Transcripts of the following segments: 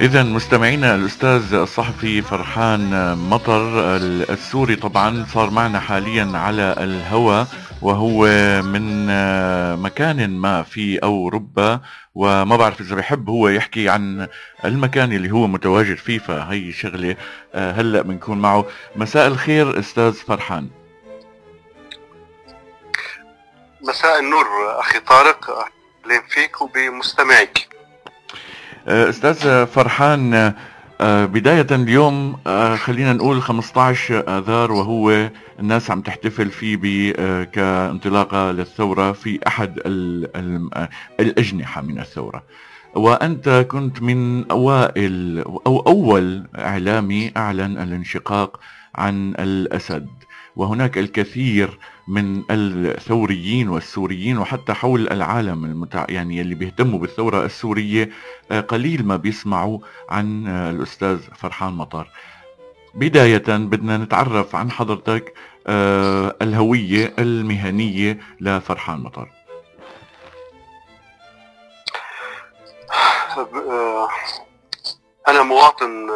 إذا مستمعينا الأستاذ الصحفي فرحان مطر السوري طبعا صار معنا حاليا على الهواء وهو من مكان ما في أوروبا وما بعرف إذا بحب هو يحكي عن المكان اللي هو متواجد فيه فهي شغلة هلأ بنكون معه. مساء الخير أستاذ فرحان. مساء النور أخي طارق. أهلا فيك وبمستمعيك. آه، أستاذ فرحان آه، بداية اليوم آه، خلينا نقول 15 آذار وهو الناس عم تحتفل فيه كانطلاقة للثورة في أحد الأجنحة من الثورة. وأنت كنت من أوائل أو أول إعلامي أعلن الانشقاق عن الأسد. وهناك الكثير من الثوريين والسوريين وحتى حول العالم المتع... يعني اللي بيهتموا بالثورة السورية آه، قليل ما بيسمعوا عن آه، الأستاذ فرحان مطر بداية بدنا نتعرف عن حضرتك آه، الهوية المهنية لفرحان مطر أنا مواطن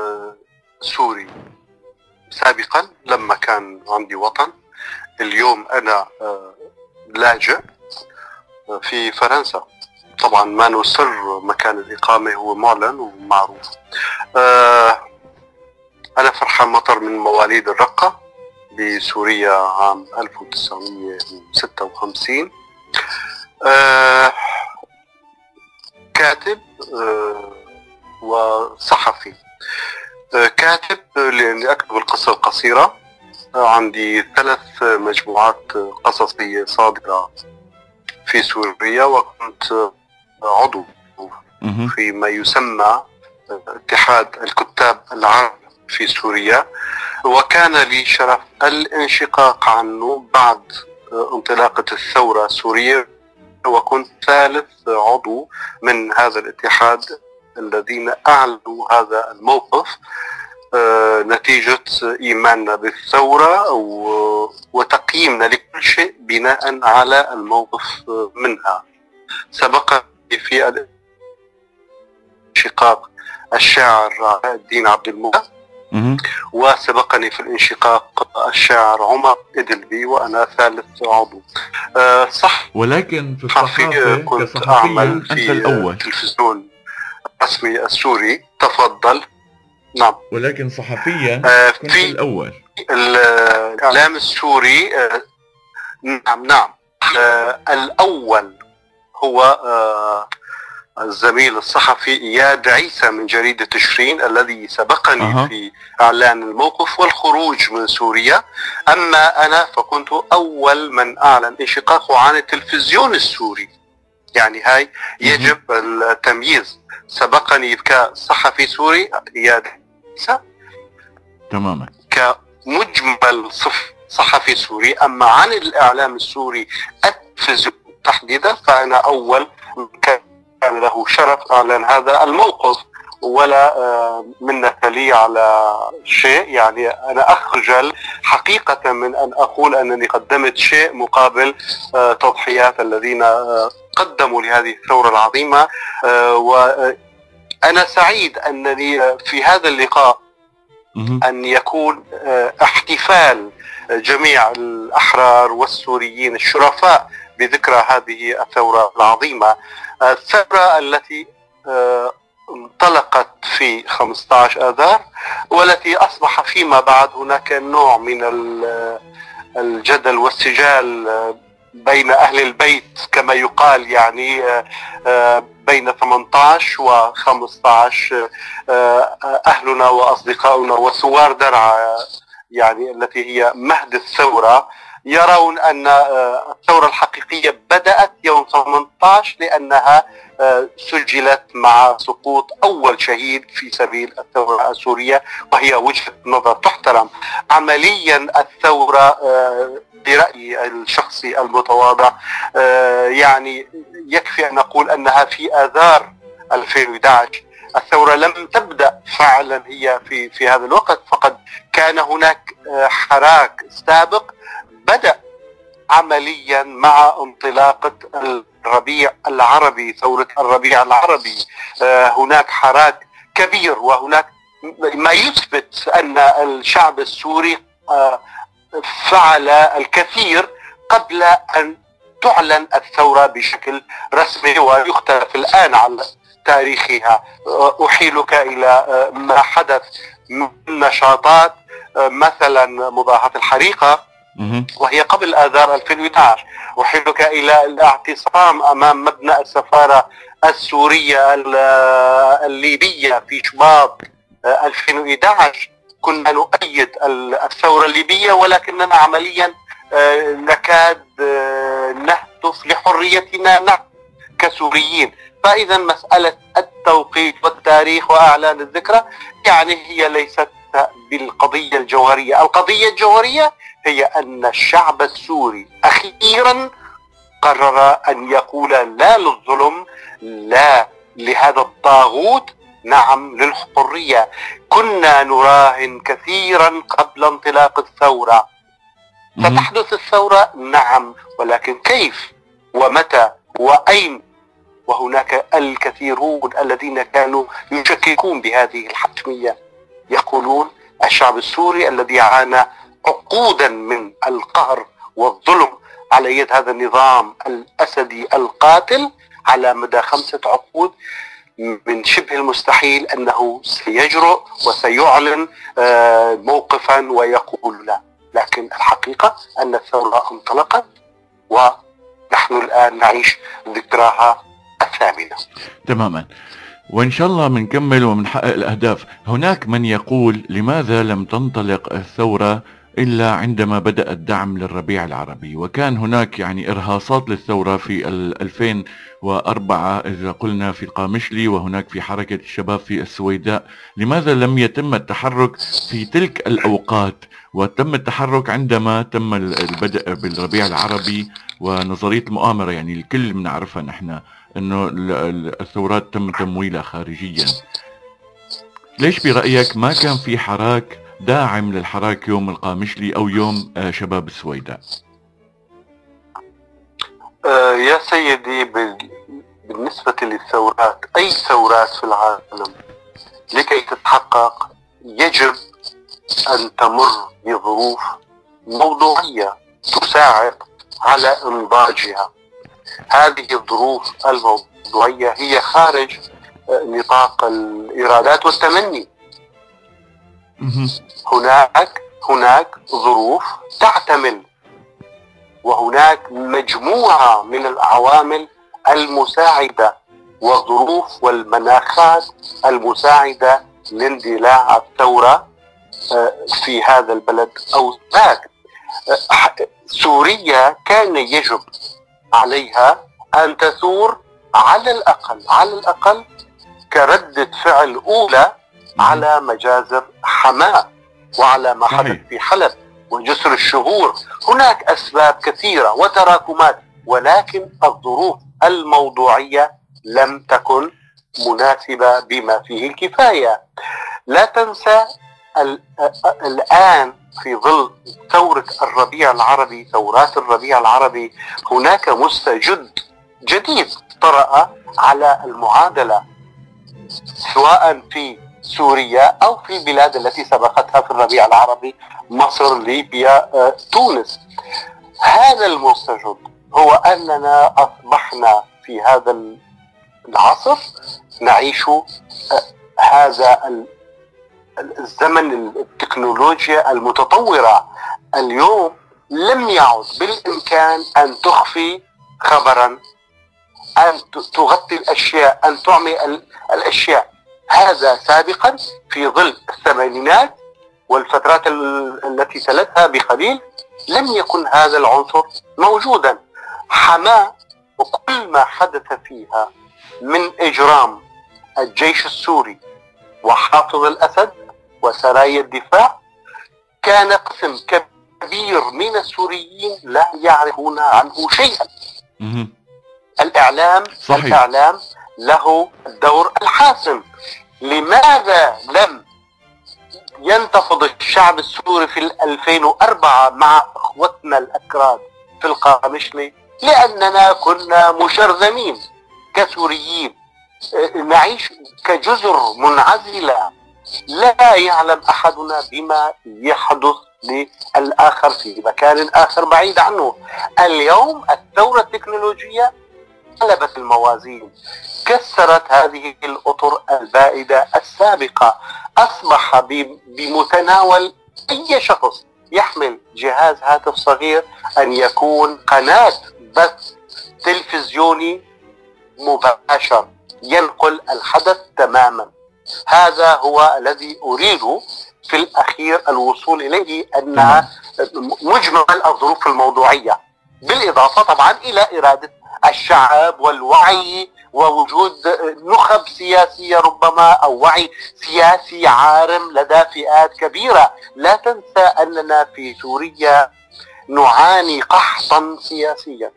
سوري. سابقا لما كان عندي وطن اليوم أنا آه، لاجئ آه، في فرنسا. طبعا ما نسر مكان الإقامة هو معلن ومعروف. آه، أنا فرحان مطر من مواليد الرقة بسوريا عام 1956 كاتب وصحفي. كاتب لأني أكتب القصة القصيرة. عندي ثلاث مجموعات قصصية صادرة في سوريا وكنت عضو في ما يسمى اتحاد الكتاب العرب في سوريا. وكان لي شرف الانشقاق عنه بعد انطلاقة الثورة السورية وكنت ثالث عضو من هذا الاتحاد الذين أعلنوا هذا الموقف. نتيجة إيماننا بالثورة وتقييمنا لكل شيء بناء على الموقف منها. سبق في الانشقاق الشاعر الدين عبد المولى وسبقني في الانشقاق الشاعر عمر إدلبي وأنا ثالث عضو. أه صح. ولكن في الصحافة كنت أعمل في الأول. تلفزيون الرسمي السوري. تفضل. نعم. ولكن صحفيا آه كنت في الأول. الإعلام السوري آه نعم نعم. آه الأول هو آه الزميل الصحفي إياد عيسى من جريدة تشرين الذي سبقني أه. في إعلان الموقف والخروج من سوريا. أما أنا فكنت أول من أعلن انشقاقه عن التلفزيون السوري. يعني هاي يجب التمييز. سبقني كصحفي سوري عيسى تماما. كمجمل صف صحفي سوري. أما عن الإعلام السوري التلفزيون تحديدا فأنا أول كان له شرف أعلن هذا الموقف ولا آه، منة لي على شيء. يعني أنا أخجل حقيقة من أن أقول أنني قدمت شيء مقابل آه، تضحيات الذين آه، قدموا لهذه الثورة العظيمة وأنا سعيد أنني في هذا اللقاء أن يكون احتفال جميع الأحرار والسوريين الشرفاء بذكرى هذه الثورة العظيمة. الثورة التي انطلقت في 15 آذار والتي أصبح فيما بعد هناك نوع من الجدل والسجال بين أهل البيت كما يقال يعني بين 18 و 15 أهلنا وأصدقاؤنا وثوار درعا يعني التي هي مهد الثورة يرون أن الثورة الحقيقية بدأت يوم 18 لأنها سجلت مع سقوط أول شهيد في سبيل الثورة السورية وهي وجهة نظر تحترم. عمليا الثورة آه، برأيي الشخصي المتواضع. آه، يعني يكفي أن نقول أنها في آذار 2011 الثورة لم تبدأ فعلا هي في في هذا الوقت فقد كان هناك آه، حراك سابق بدأ عمليا مع انطلاقة الربيع العربي ثورة الربيع العربي. آه، هناك حراك كبير وهناك ما يثبت أن الشعب السوري فعل الكثير قبل أن تعلن الثورة بشكل رسمي ويختلف الآن على تاريخها. أحيلك إلى ما حدث من نشاطات مثلا مضاهاه الحريقة وهي قبل آذار 2011 أحيلك إلى الاعتصام أمام مبنى السفارة السورية الليبية في شباط 2011 كنا نؤيد الثورة الليبية ولكننا عمليا آه، نكاد آه، نهتف لحريتنا نحن كسوريين. فإذا مسألة التوقيت والتاريخ وأعلان الذكرى يعني هي ليست بالقضية الجوهرية، القضية الجوهرية هي أن الشعب السوري أخيرا قرر أن يقول لا للظلم لا لهذا الطاغوت نعم للحرية. كنا نراهن كثيرا قبل انطلاق الثورة. ستحدث الثورة؟ نعم. ولكن كيف؟ ومتى؟ وأين؟ وهناك الكثيرون الذين كانوا يشككون بهذه الحتمية. يقولون الشعب السوري الذي عانى عقودا من القهر والظلم على يد هذا النظام الأسدي القاتل على مدى خمسة عقود من شبه المستحيل أنه سيجرؤ وسيعلن آه، موقفا ويقول لا. لكن الحقيقة أن الثورة انطلقت ونحن الآن نعيش ذكراها الثامنة. تماما. وإن شاء الله بنكمل وبنحقق الأهداف. هناك من يقول لماذا لم تنطلق الثورة إلا عندما بدأ الدعم للربيع العربي. وكان هناك يعني إرهاصات للثورة في 2004 إذا قلنا في القامشلي وهناك في حركة الشباب في السويداء. لماذا لم يتم التحرك في تلك الأوقات؟ وتم التحرك عندما تم البدء بالربيع العربي ونظرية المؤامرة يعني الكل بنعرفها نحن أنه الثورات تم تمويلها خارجيا. ليش برأيك ما كان في حراك داعم للحراك يوم القامشلي أو يوم آه، شباب السويداء. آه، يا سيدي بالنسبة للثورات أي ثورات في العالم لكي تتحقق يجب أن تمر بظروف موضوعية تساعد على إنضاجها. هذه الظروف الموضوعية هي خارج آه، نطاق الإيرادات والتمني. هناك هناك ظروف تعتمل وهناك مجموعة من العوامل المساعدة والظروف والمناخات المساعدة لاندلاع الثورة آه، في هذا البلد. أو ذاك آه، سوريا كان يجب عليها أن تثور على الأقل على الأقل كردة فعل أولى على مجازر حماة وعلى ما حدث في حلب وجسر الشهور. هناك أسباب كثيرة وتراكمات ولكن الظروف الموضوعية لم تكن مناسبة بما فيه الكفاية. لا تنسى الآن في ظل ثورة الربيع العربي ثورات الربيع العربي هناك مستجد جديد طرأ على المعادلة سواء في سوريا أو في البلاد التي سبقتها في الربيع العربي مصر ليبيا آه، تونس. هذا المستجد هو أننا أصبحنا في هذا العصر نعيش آه، هذا الزمن التكنولوجيا المتطورة. اليوم لم يعد بالإمكان أن تخفي خبرا أن تغطي الأشياء أن تعمي الأشياء. هذا سابقا في ظل الثمانينات والفترات التي تلتها بقليل لم يكن هذا العنصر موجودا. حماة وكل ما حدث فيها من إجرام الجيش السوري وحافظ الأسد وسرايا الدفاع كان قسم كبير من السوريين لا يعرفون عنه شيئا. الإعلام صحيح. الإعلام له الدور الحاسم لماذا لم ينتفض الشعب السوري في 2004 مع إخوتنا الأكراد في القامشلي لأننا كنا مشرذمين كسوريين. نعيش كجزر منعزلة. لا يعلم أحدنا بما يحدث للآخر في مكان آخر بعيد عنه. اليوم الثورة التكنولوجية قلبت الموازين كسرت هذه الأطر البائدة السابقة. أصبح بمتناول أي شخص يحمل جهاز هاتف صغير أن يكون قناة بث تلفزيوني مباشر ينقل الحدث تماما. هذا هو الذي أريد في الأخير الوصول إليه أنها مجمل الظروف الموضوعية. بالإضافة طبعا إلى إرادة الشعب والوعي ووجود نخب سياسية ربما أو وعي سياسي عارم لدى فئات كبيرة. لا تنسى أننا في سوريا نعاني قحطا سياسيا.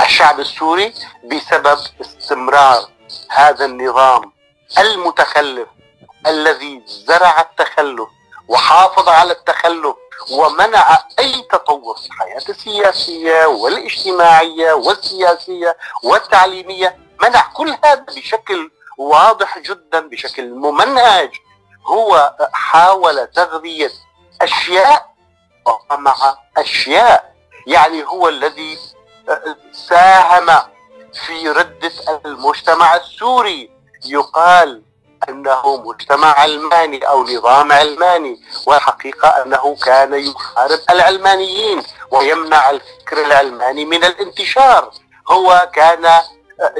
الشعب السوري بسبب استمرار هذا النظام المتخلف الذي زرع التخلف وحافظ على التخلف ومنع أي تطور في الحياة السياسية والاجتماعية والسياسية والتعليمية منع كل هذا بشكل واضح جدا بشكل ممنهج. هو حاول تغذية أشياء مع أشياء. يعني هو الذي ساهم في ردة المجتمع السوري. يقال أنه مجتمع علماني أو نظام علماني والحقيقة أنه كان يحارب العلمانيين ويمنع الفكر العلماني من الانتشار. هو كان آه، آه،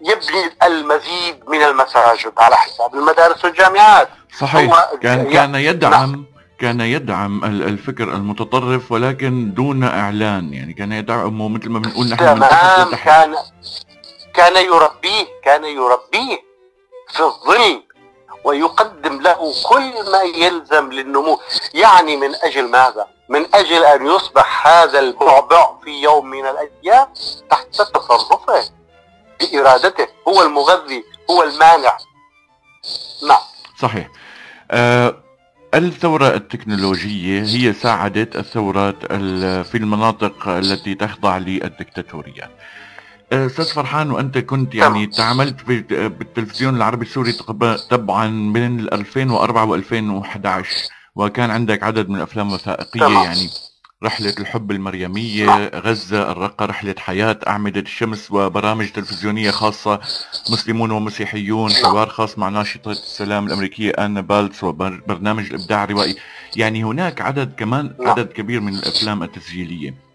يبني المزيد من المساجد على حساب المدارس والجامعات. صحيح. كان كان يدعم نعم. كان يدعم الفكر المتطرف ولكن دون إعلان. يعني كان يدعمه مثل ما بنقول نحن تمام. كان كان يربيه كان يربيه. في الظل ويقدم له كل ما يلزم للنمو. يعني من أجل ماذا؟ من أجل أن يصبح هذا البعبع في يوم من الأيام تحت تصرفه بإرادته. هو المغذي هو المانع. نعم. صحيح. أه الثورة التكنولوجية هي ساعدت الثورات في المناطق التي تخضع للدكتاتوريات. أستاذ فرحان وأنت كنت يعني تعاملت بالتلفزيون العربي السوري طبعا بين 2004 و2011 وكان عندك عدد من الأفلام الوثائقيه يعني رحلة الحب المريمية غزة الرقة رحلة حياة أعمدة الشمس وبرامج تلفزيونية خاصة مسلمون ومسيحيون حوار خاص مع ناشطة السلام الأمريكية آنا بالتس وبرنامج الإبداع الروائي. يعني هناك عدد كمان عدد كبير من الأفلام التسجيلية.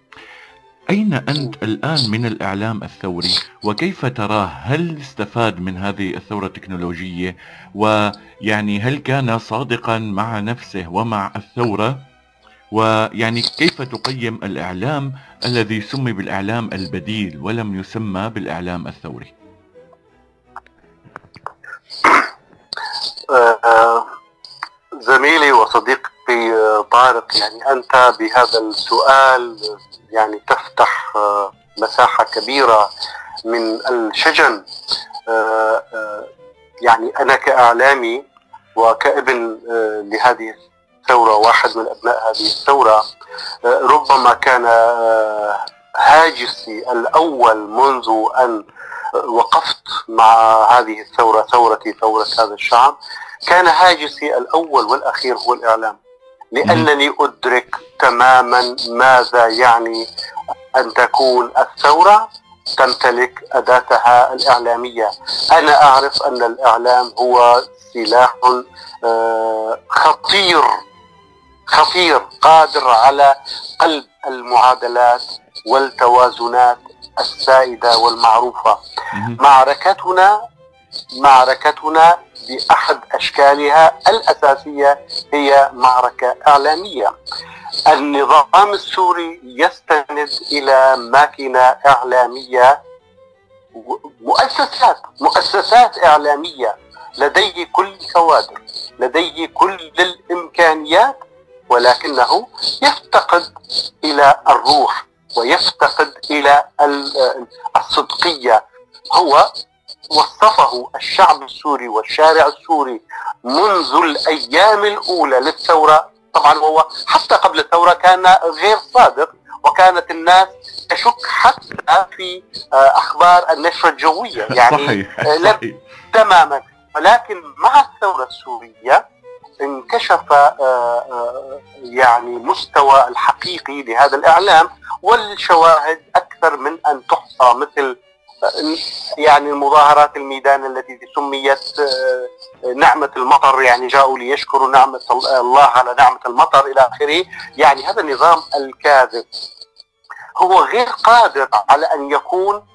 أين أنت الآن من الإعلام الثوري؟ وكيف تراه؟ هل استفاد من هذه الثورة التكنولوجية؟ ويعني هل كان صادقا مع نفسه ومع الثورة؟ ويعني كيف تقيم الإعلام الذي سمي بالإعلام البديل ولم يسمى بالإعلام الثوري؟ آه، زميلي وصديقي طارق يعني أنت بهذا السؤال يعني تفتح آه، مساحة كبيرة من الشجن. آه، آه، يعني أنا كإعلامي وكابن لهذه الثورة واحد من أبناء هذه الثورة ربما كان هاجسي الأول منذ أن وقفت مع هذه الثورة ثورتي ثورة هذا الشعب كان هاجسي الأول والأخير هو الإعلام. لأنني أدرك تماما ماذا يعني أن تكون الثورة تمتلك أداتها الإعلامية. أنا أعرف أن الإعلام هو سلاح آه، خطير خطير قادر على قلب المعادلات والتوازنات السائدة والمعروفة. معركتنا معركتنا بأحد أشكالها الأساسية هي معركة إعلامية. النظام السوري يستند إلى ماكينة إعلامية مؤسسات مؤسسات إعلامية لديه كل الكوادر لديه كل الإمكانيات ولكنه يفتقد إلى الروح ويفتقد إلى الصدقية هو وصفه الشعب السوري والشارع السوري منذ الأيام الأولى للثورة. طبعا هو حتى قبل الثورة كان غير صادق وكانت الناس تشك حتى في آه، أخبار النشرة الجوية. يعني صحيح, آه، صحيح. تماما. ولكن مع الثورة السورية انكشف آه، آه، يعني مستوى الحقيقي لهذا الإعلام والشواهد أكثر من أن تحصى مثل آه، يعني المظاهرات الميدان التي سميت آه، نعمة المطر يعني جاءوا ليشكروا نعمة الله على نعمة المطر إلى آخره. يعني هذا النظام الكاذب. هو غير قادر على أن يكون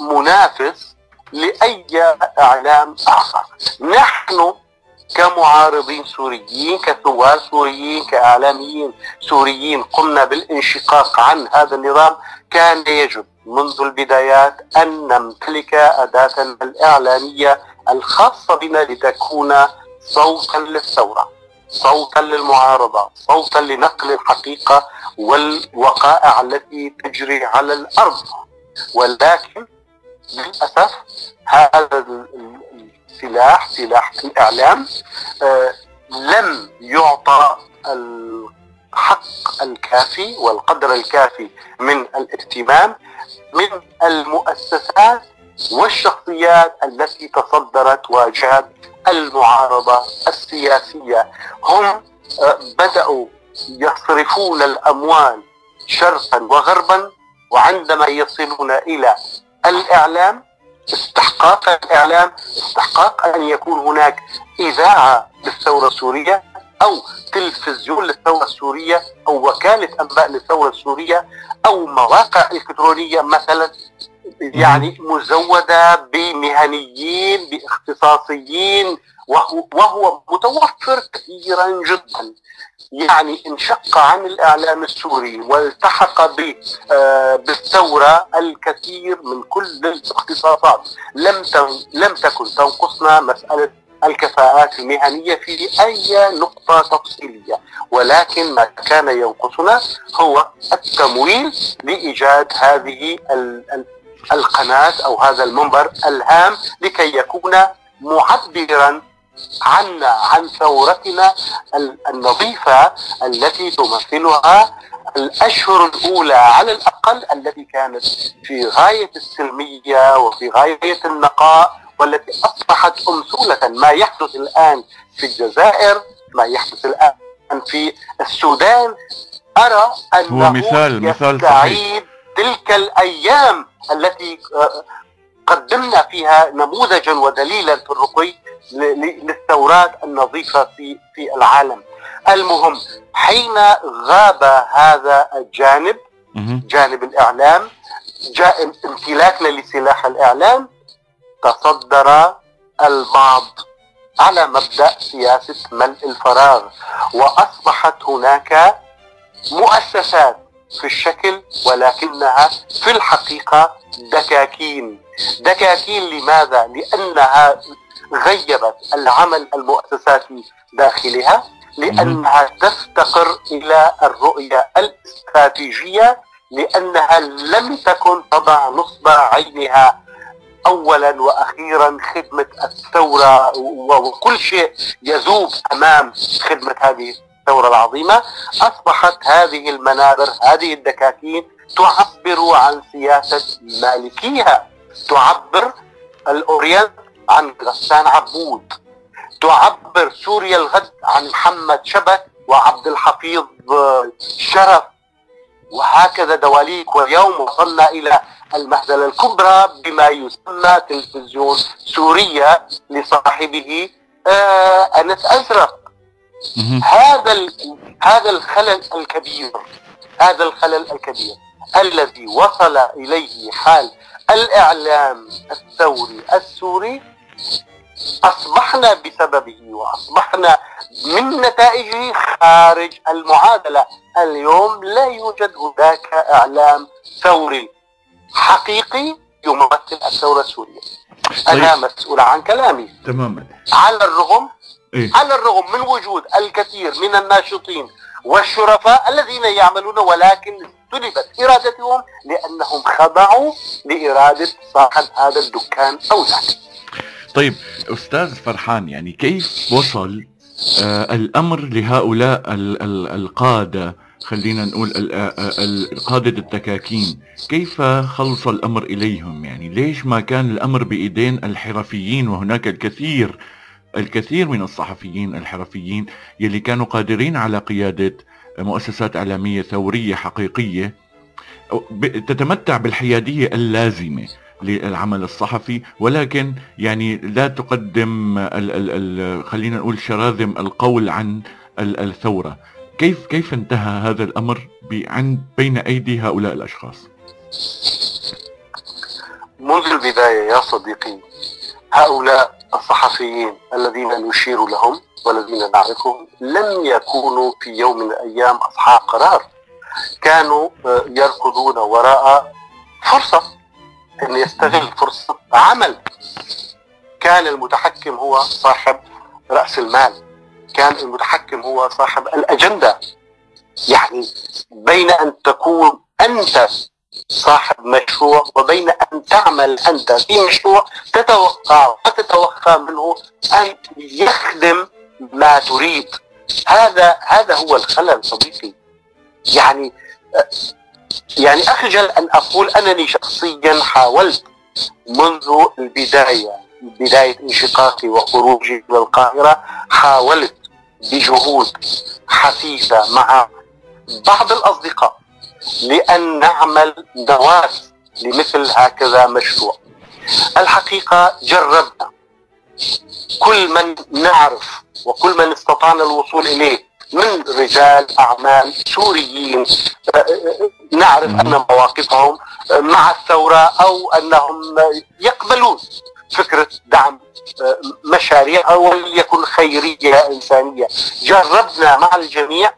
منافس لأي إعلام آخر. نحن كمعارضين سوريين كثوار سوريين كإعلاميين سوريين قمنا بالانشقاق عن هذا النظام كان يجب منذ البدايات أن نمتلك أداتنا الإعلامية الخاصة بنا لتكون صوتا للثورة صوتا للمعارضة صوتا لنقل الحقيقة والوقائع التي تجري على الأرض. ولكن للأسف هذا السلاح سلاح الإعلام آه، لم يعطى الحق الكافي والقدر الكافي من الاهتمام من المؤسسات والشخصيات التي تصدرت واجهة المعارضة السياسية. هم آه، بدأوا يصرفون الأموال شرقا وغربا وعندما يصلون إلى الإعلام استحقاق الإعلام استحقاق أن يكون هناك إذاعة للثورة السورية. أو تلفزيون للثورة السورية أو وكالة أنباء للثورة السورية أو مواقع إلكترونية مثلا يعني مزودة بمهنيين باختصاصيين وهو, وهو متوفر كثيرا جدا. يعني انشق عن الإعلام السوري والتحق آه، بالثورة الكثير من كل الاختصاصات. لم لم تكن تنقصنا مسألة الكفاءات المهنية في أي نقطة تفصيلية. ولكن ما كان ينقصنا هو التمويل لإيجاد هذه ال- ال- القناة أو هذا المنبر الهام لكي يكون معبرا عنا عن ثورتنا ال- النظيفة التي تمثلها الأشهر الأولى على الأقل التي كانت في غاية السلمية وفي غاية النقاء والتي أصبحت أمثولة ما يحدث الآن في الجزائر ما يحدث الآن في السودان أرى أنه هو مثال- مثال صحيح. تلك الأيام التي آه، قدمنا فيها نموذجا ودليلا في الرقي للثورات النظيفة في في العالم المهم حين غاب هذا الجانب. جانب الإعلام جاء امتلاكنا لسلاح الإعلام تصدر البعض على مبدأ سياسة ملء الفراغ وأصبحت هناك مؤسسات في الشكل ولكنها في الحقيقة دكاكين دكاكين لماذا؟ لأنها غيبت العمل المؤسساتي داخلها لأنها تفتقر إلى الرؤية الاستراتيجية لأنها لم تكن تضع نصب عينها اولا وأخيرا خدمة الثورة وكل شيء يذوب أمام خدمة هذه الثورة العظيمة. أصبحت هذه المنابر هذه الدكاكين تعبر عن سياسة مالكيها تعبر الأورينت عن غسان عبود تعبر سوريا الغد عن محمد شبك وعبد الحفيظ شرف وهكذا دواليك واليوم وصلنا إلى المهزله الكبرى بما يسمى تلفزيون سوريا لصاحبه آه أنس أزرق مهم. هذا هذا الخلل الكبير هذا الخلل الكبير الذي وصل إليه حال الإعلام الثوري السوري أصبحنا بسببه وأصبحنا من نتائجه خارج المعادلة اليوم لا يوجد هناك إعلام ثوري حقيقي يمثل الثورة السورية أنا مسؤول عن كلامي تماما على الرغم إيه؟ على الرغم من وجود الكثير من الناشطين والشرفاء الذين يعملون ولكن سلبت إرادتهم لأنهم خضعوا لإرادة صاحب هذا الدكان أو ذاك. طيب أستاذ فرحان يعني كيف وصل آه الأمر لهؤلاء ال- ال- القادة خلينا نقول قادة التكاكين كيف خلص الأمر إليهم؟ يعني ليش ما كان الأمر بإيدين الحرفيين؟ وهناك الكثير الكثير من الصحفيين الحرفيين يلي كانوا قادرين على قيادة مؤسسات إعلامية ثورية حقيقية تتمتع بالحيادية اللازمة. للعمل الصحفي ولكن يعني لا تقدم ال ال ال خلينا نقول شراذم القول عن الثورة. كيف كيف انتهى هذا الأمر عند بين أيدي هؤلاء الأشخاص؟ منذ البداية يا صديقي هؤلاء الصحفيين الذين نشير لهم والذين نعرفهم لم يكونوا في يوم من الأيام أصحاب قرار. كانوا آه، يركضون وراء فرصة. أن يستغل فرصة عمل. كان المتحكم هو صاحب رأس المال. كان المتحكم هو صاحب الأجندة. يعني بين أن تكون أنت صاحب مشروع وبين أن تعمل أنت في مشروع تتوقع وتتوقع منه أن يخدم ما تريد. هذا هذا هو الخلل صديقي. يعني يعني أخجل أن أقول أنني شخصيا حاولت منذ البداية بداية انشقاقي وخروجي من القاهرة حاولت بجهود حثيثة مع بعض الأصدقاء لأن نعمل نواة لمثل هكذا مشروع. الحقيقة جربنا. كل من نعرف وكل من استطعنا الوصول إليه من رجال أعمال سوريين. نعرف أن مواقفهم مع الثورة أو أنهم يقبلون فكرة دعم مشاريع أو يكون خيرية إنسانية. جربنا مع الجميع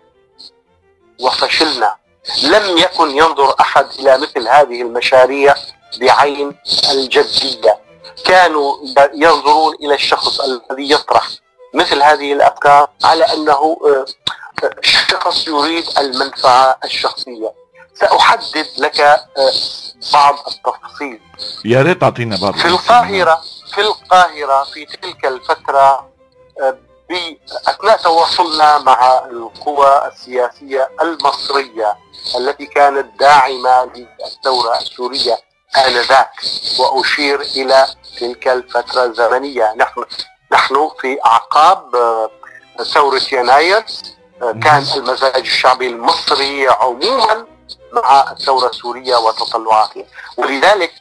وفشلنا. لم يكن ينظر أحد إلى مثل هذه المشاريع بعين الجدية. كانوا ينظرون إلى الشخص الذي يطرح مثل هذه الأفكار على أنه آه، آه، شخص يريد المنفعة الشخصية. سأحدد لك آه، بعض التفاصيل. يا ريت تعطينا بعض في القاهرة في القاهرة في تلك الفترة أثناء تواصلنا مع القوى السياسية المصرية التي كانت داعمة للثورة السورية آنذاك وأشير إلى تلك الفترة الزمنية. نحن نحن في أعقاب آه، ثورة يناير. آه، كان المزاج الشعبي المصري عموما مع الثوره السوريه وتطلعاتها. ولذلك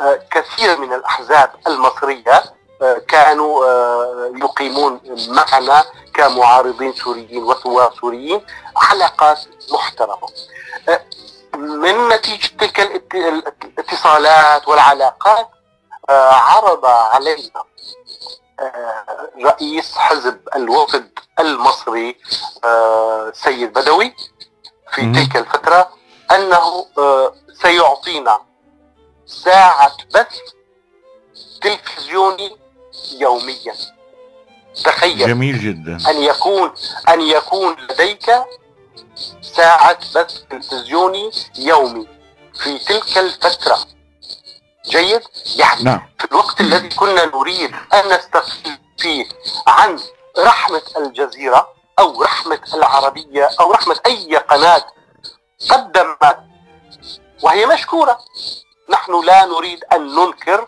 آه، كثير من الأحزاب المصرية كانوا يقيمون معنا كمعارضين سوريين وثوار سوريين علاقات محترمه من نتيجة تلك الاتصالات والعلاقات عرض علينا رئيس حزب الوفد المصري آه، سيد بدوي في تلك الفترة أنه آه، سيعطينا ساعة بث تلفزيوني يوميا. تخيل. جميل جدا. أن يكون أن يكون لديك ساعة بث تلفزيوني يومي في تلك الفترة. جيد؟ يعني نعم. في الوقت الذي كنا نريد أن نستفيد فيه عن رحمة الجزيرة أو رحمة العربية أو رحمة أي قناة قدمت وهي مشكورة. نحن لا نريد أن ننكر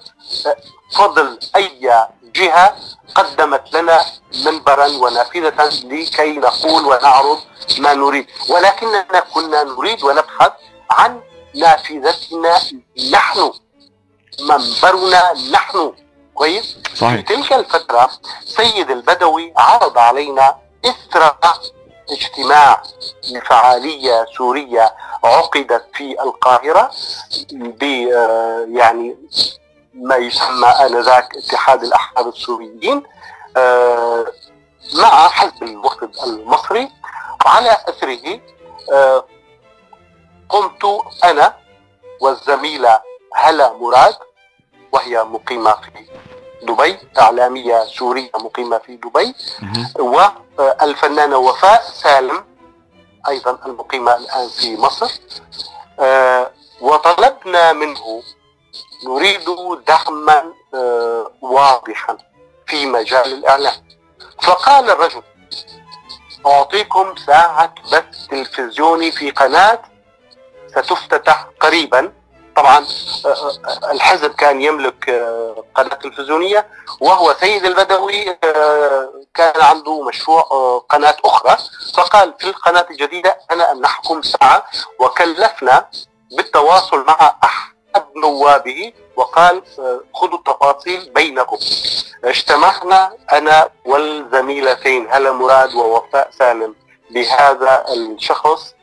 فضل أي جهة قدمت لنا منبرا ونافذة لكي نقول ونعرض ما نريد. ولكننا كنا نريد ونبحث عن نافذتنا نحن. منبرنا نحن. كويس؟ صحيح. في تلك الفترة سيد البدوي عرض علينا إثر اجتماع لفعالية سورية عقدت في القاهرة ب يعني ما يسمى آنذاك اتحاد الأحرار السوريين آه، مع حزب الوفد المصري. وعلى أثره آه، قمت أنا والزميلة هلا مراد وهي مقيمة في دبي إعلامية سورية مقيمة في دبي. والفنانة وفاء سالم أيضا المقيمة الآن في مصر. آه، وطلبنا منه نريد دعما آه، واضحا في مجال الإعلام. فقال الرجل أعطيكم ساعة بث تلفزيوني في قناة ستفتتح قريبا. طبعا آه، آه، الحزب كان يملك آه، قناة تلفزيونية وهو سيد البدوي كان عنده مشروع قناة أخرى. فقال في القناة الجديدة أنا أمنحكم ساعة. وكلفنا بالتواصل مع أحد نوابه وقال خذوا التفاصيل بينكم. اجتمعنا أنا والزميلتين هلا مراد ووفاء سالم بهذا الشخص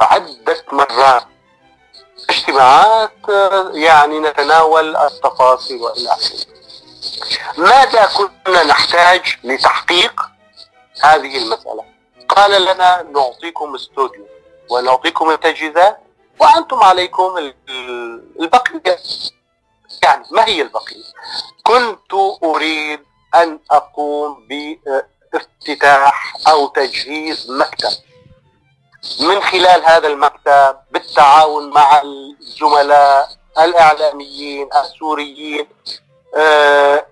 عدة مرات. اجتماعات يعني نتناول التفاصيل والى اخره. ماذا كنا نحتاج لتحقيق هذه المسألة؟ قال لنا نعطيكم استوديو ونعطيكم التجهيزات وأنتم عليكم البقية. يعني ما هي البقية؟ كنت أريد أن أقوم بإفتتاح أو تجهيز مكتب. من خلال هذا المكتب بالتعاون مع الزملاء الإعلاميين السوريين آه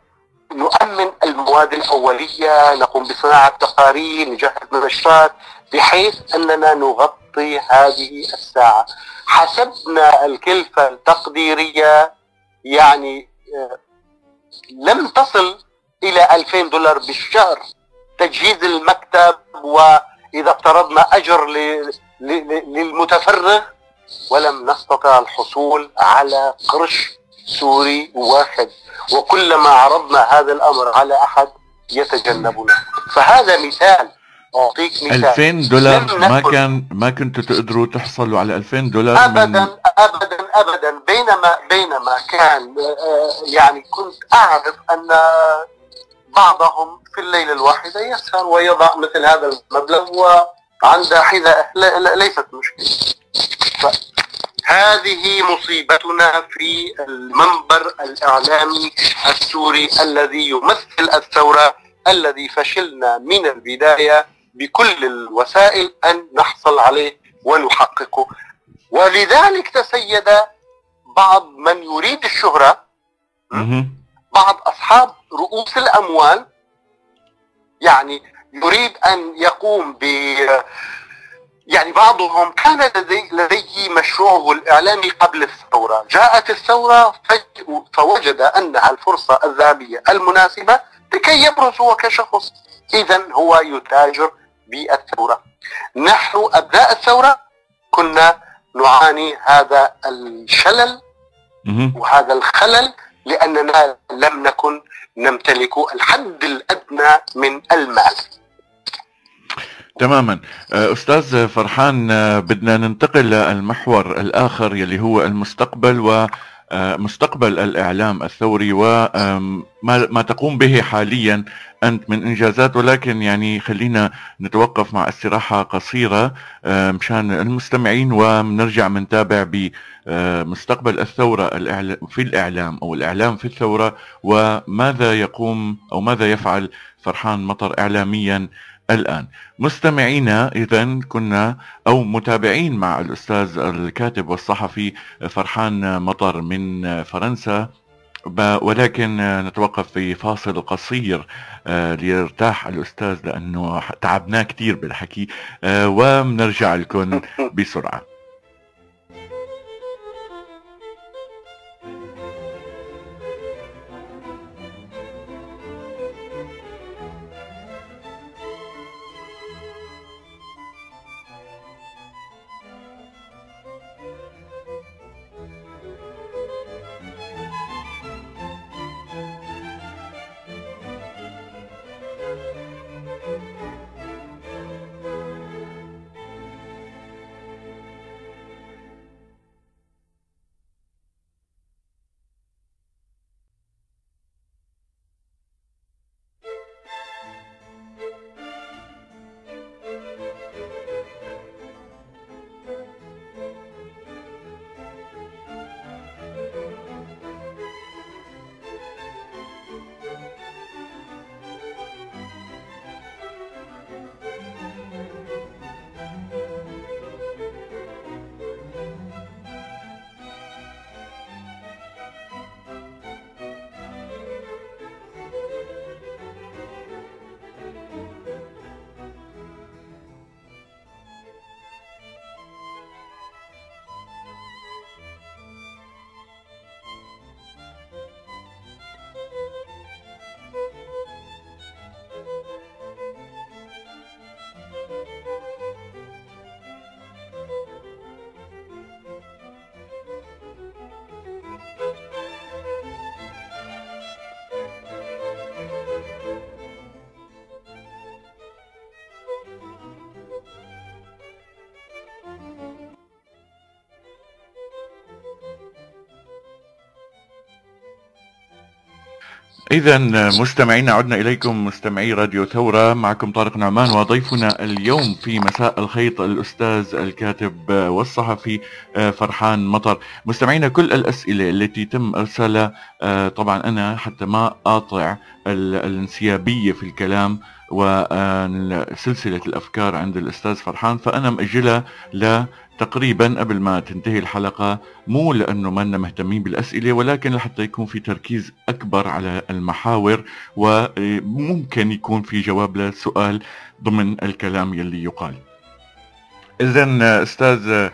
نؤمن المواد الأولية نقوم بصناعة تقارير نجهز منشرات بحيث أننا نغطي هذه الساعة. حسبنا الكلفة التقديرية يعني آه لم تصل إلى 2000 دولار بالشهر. تجهيز المكتب و إذا افترضنا أجر للمتفرغ ولم نستطع الحصول على قرش سوري واحد. وكلما عرضنا هذا الأمر على أحد يتجنبنا. فهذا مثال أعطيك مثال. 2000 دولار ما كان ما كنتوا تقدروا تحصلوا على 2000 دولار ابدا من... ابدا ابدا. بينما بينما كان آه، يعني كنت أعرف أن بعضهم في الليلة الواحدة يسهر ويضع مثل هذا المبلغ وعند حذاء ليست مشكلة. هذه مصيبتنا في المنبر الإعلامي السوري الذي يمثل الثورة الذي فشلنا من البداية بكل الوسائل أن نحصل عليه ونحققه. ولذلك تسيد بعض من يريد الشهرة بعض أصحاب رؤوس الأموال يعني يريد أن يقوم ب يعني بعضهم كان لدي لديه مشروعه الإعلامي قبل الثورة. جاءت الثورة فوجد أنها الفرصة الذهبية المناسبة لكي يبرز هو كشخص إذا هو يتاجر بالثورة. نحن أبناء الثورة كنا نعاني هذا الشلل وهذا الخلل لأننا لم نكن نمتلك الحد الأدنى من المال. تماما. آه، أستاذ فرحان آه، بدنا ننتقل للمحور الآخر يلي هو المستقبل و مستقبل الإعلام الثوري وما ما تقوم به حاليا أنت من إنجازات ولكن يعني خلينا نتوقف مع استراحة قصيرة مشان المستمعين ونرجع منتابع بمستقبل الثورة في الإعلام أو الإعلام في الثورة وماذا يقوم أو ماذا يفعل فرحان مطر اعلاميا الآن. مستمعينا إذا كنا أو متابعين مع الأستاذ الكاتب والصحفي فرحان مطر من فرنسا ولكن نتوقف في فاصل قصير آه، ليرتاح الأستاذ لأنه تعبناه كثير بالحكي آه، وبنرجع لكم بسرعة. إذا مستمعينا عدنا إليكم مستمعي راديو ثورة. معكم طارق نعمان وضيفنا اليوم في مساء الخيط الأستاذ الكاتب والصحفي فرحان مطر. مستمعينا كل الأسئلة التي تم إرسالها طبعا أنا حتى ما أقاطع الانسيابية في الكلام وسلسلة الأفكار عند الأستاذ فرحان فأنا مأجلها تقريبا قبل ما تنتهي الحلقة مو لأنه ما مهتمين بالأسئلة ولكن لحتى يكون في تركيز أكبر على المحاور وممكن يكون في جواب للسؤال ضمن الكلام يلي يقال. إذا أستاذ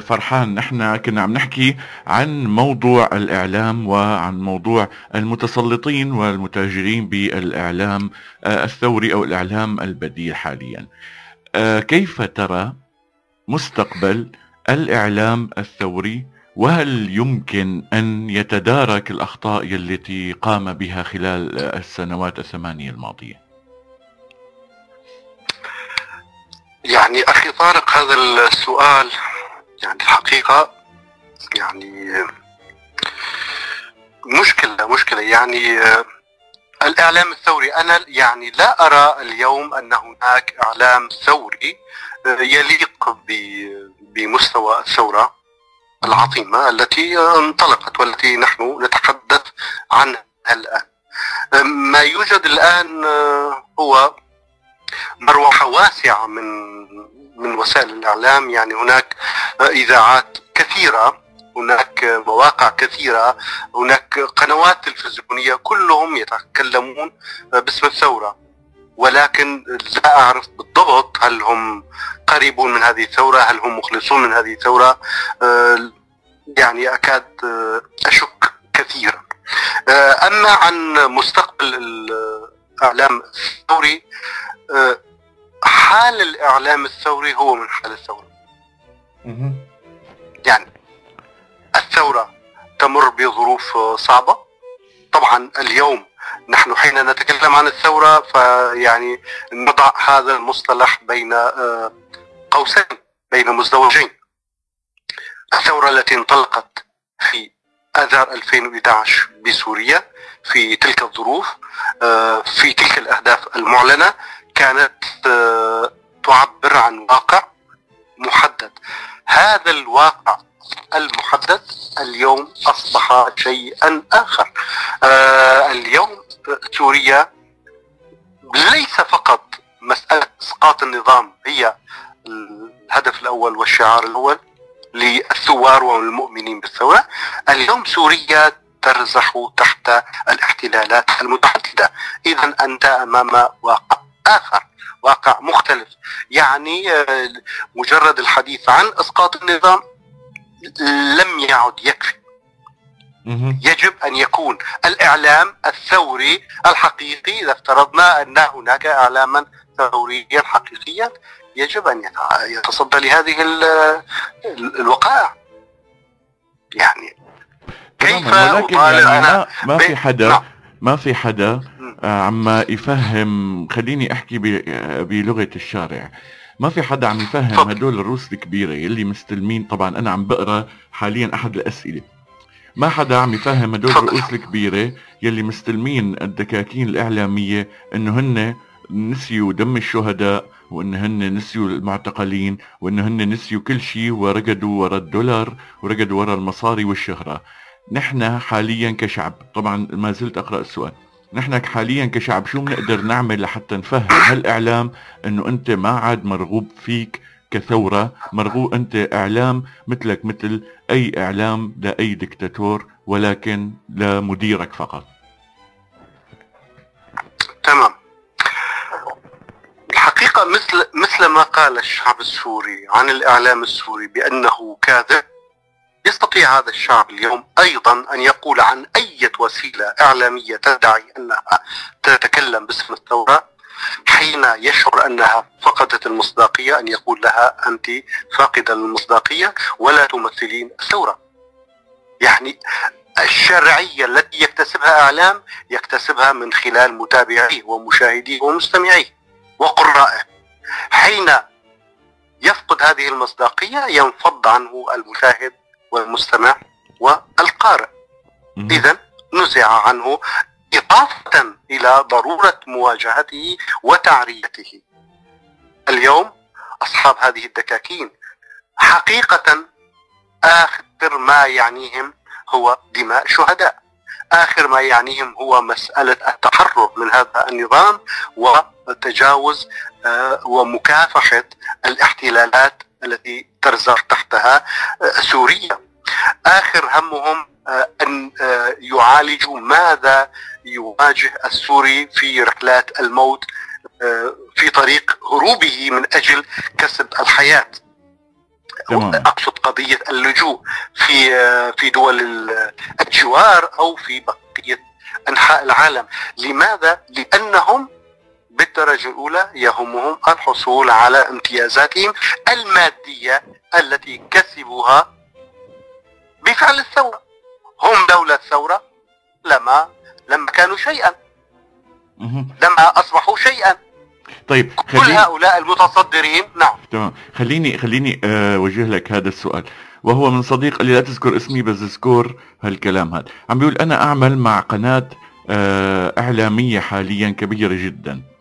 فرحان نحن كنا عم نحكي عن موضوع الإعلام وعن موضوع المتسلطين والمتاجرين بالإعلام الثوري أو الإعلام البديل حاليا. كيف ترى مستقبل الإعلام الثوري وهل يمكن أن يتدارك الأخطاء التي قام بها خلال السنوات الثمانية الماضية؟ يعني أخي طارق هذا السؤال يعني الحقيقة يعني مشكلة مشكلة. يعني الإعلام الثوري أنا يعني لا أرى اليوم أن هناك إعلام ثوري يليق بمستوى الثورة العظيمة التي انطلقت والتي نحن نتحدث عنها الآن. ما يوجد الآن هو مروحة واسعة من من وسائل الإعلام. يعني هناك إذاعات كثيرة هناك مواقع كثيرة هناك قنوات تلفزيونية كلهم يتكلمون باسم الثورة. ولكن لا أعرف بالضبط هل هم قريبون من هذه الثورة هل هم مخلصون من هذه الثورة. آه، يعني أكاد آه، أشك كثيرا. آه، أما عن مستقبل الإعلام الثوري حال الإعلام الثوري هو من حال الثورة. يعني الثورة تمر بظروف صعبة. طبعا اليوم نحن حين نتكلم عن الثورة فيعني نضع هذا المصطلح بين آه، قوسين بين مزدوجين. الثورة التي انطلقت في آذار 2011 بسوريا في تلك الظروف آه، في تلك الأهداف المعلنة كانت آه، تعبر عن واقع محدد. هذا الواقع المحدد اليوم أصبح شيئا آخر. اليوم سوريا ليس فقط مسألة إسقاط النظام هي الهدف الأول والشعار الأول للثوار والمؤمنين بالثورة. اليوم سوريا ترزح تحت الاحتلالات المتعددة. إذا أنت أمام واقع آخر. واقع مختلف. يعني آه، مجرد الحديث عن إسقاط النظام لم يعد يكفي. يجب أن يكون الإعلام الثوري الحقيقي إذا افترضنا أن هناك إعلاما ثوريا حقيقيا يجب أن يتصدى لهذه الوقائع. يعني كيف ولكن يعني ما, ما في حدا نعم. ما في حدا آه، عم يفهم خليني أحكي بلغة الشارع. ما في حدا عم يفهم هدول الروس الكبيرة يلي مستلمين طبعا أنا عم بقرأ حاليا أحد الأسئلة. ما حدا عم يفهم هدول الرؤوس الكبيرة يلي مستلمين الدكاكين الإعلامية إنه هن نسيوا دم الشهداء وإن هن نسيوا المعتقلين وإن هن نسيوا كل شيء ورقدوا ورا الدولار ورقدوا ورا المصاري والشهرة. نحن حاليا كشعب طبعا ما زلت أقرأ السؤال. نحن حاليا كشعب شو بنقدر نعمل لحتى نفهم هالإعلام إنه أنت ما عاد مرغوب فيك كثورة مرغوب أنت إعلام مثلك مثل أي إعلام لأي دكتاتور ولكن لمديرك فقط. تمام. الحقيقة مثل مثل ما قال الشعب السوري عن الإعلام السوري بأنه كاذب يستطيع هذا الشعب اليوم أيضا أن يقول عن أي وسيلة إعلامية تدعي أنها تتكلم باسم الثورة حين يشعر أنها فقدت المصداقية أن يقول لها أنت فاقدة للمصداقية ولا تمثلين الثورة. يعني الشرعية التي يكتسبها إعلام يكتسبها من خلال متابعيه ومشاهديه ومستمعيه وقرائه. حين يفقد هذه المصداقية ينفض عنه المشاهد والمستمع والقارئ. إذا نزع عنه إضافة إلى ضرورة مواجهته وتعريته. اليوم أصحاب هذه الدكاكين حقيقة آخر ما يعنيهم هو دماء شهداء. آخر ما يعنيهم هو مسألة التحرر من هذا النظام وتجاوز آه، ومكافحة الاحتلالات التي ترزح تحتها آه، سوريا آخر همهم آه، أن يعالجوا ماذا يواجه السوري في رحلات الموت في طريق هروبه من أجل كسب الحياة تمام. أقصد قضية اللجوء في في دول الجوار أو في بقية أنحاء العالم، لماذا؟ لأنهم بالدرجة الأولى يهمهم الحصول على امتيازاتهم المادية التي كسبوها بفعل الثورة. هم دولة ثورة لما لما كانوا شيئا. لما أصبحوا شيئا. طيب كل هؤلاء المتصدرين نعم. تمام. خليني خليني آه، أوجه لك هذا السؤال. وهو من صديق اللي لا تذكر اسمي بس اذكر هالكلام هذا. عم بيقول أنا أعمل مع قناة آه، إعلامية حاليا كبيرة جدا.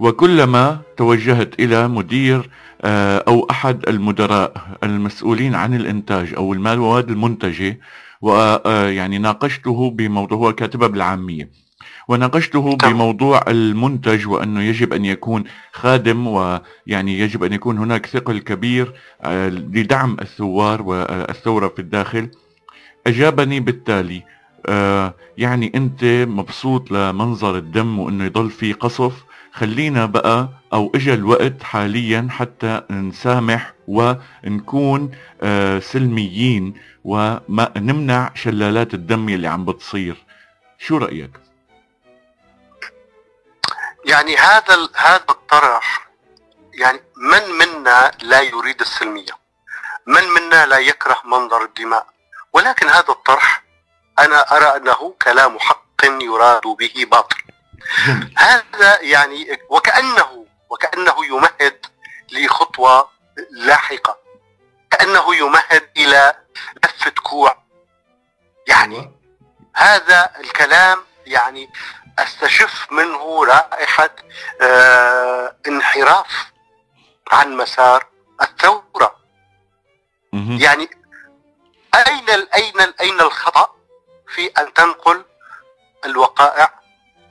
وكلما توجهت إلى مدير آه، أو أحد المدراء المسؤولين عن الإنتاج أو المواد المنتجة ويعني ناقشته بموضوع هو كاتبها بالعامية. وناقشته بموضوع المنتج وأنه يجب أن يكون خادم ويعني يجب أن يكون هناك ثقل كبير آه، لدعم الثوار والثورة في الداخل. أجابني بالتالي آه، يعني أنت مبسوط لمنظر الدم وأنه يضل في قصف خلينا بقى أو اجى الوقت حاليا حتى نسامح ونكون آه، سلميين ونمنع شلالات الدم اللي عم بتصير. شو رأيك؟ يعني هذا هذا الطرح يعني من منا لا يريد السلمية؟ من منا لا يكره منظر الدماء؟ ولكن هذا الطرح أنا أرى أنه كلام حق يراد به باطل. هذا يعني وكانه وكأنه يمهد لخطوة لاحقة. كأنه يمهد إلى لفة كوع. يعني هذا الكلام يعني أستشف منه رائحة آه انحراف عن مسار الثورة. يعني أين أين أين الخطأ في أن تنقل الوقائع؟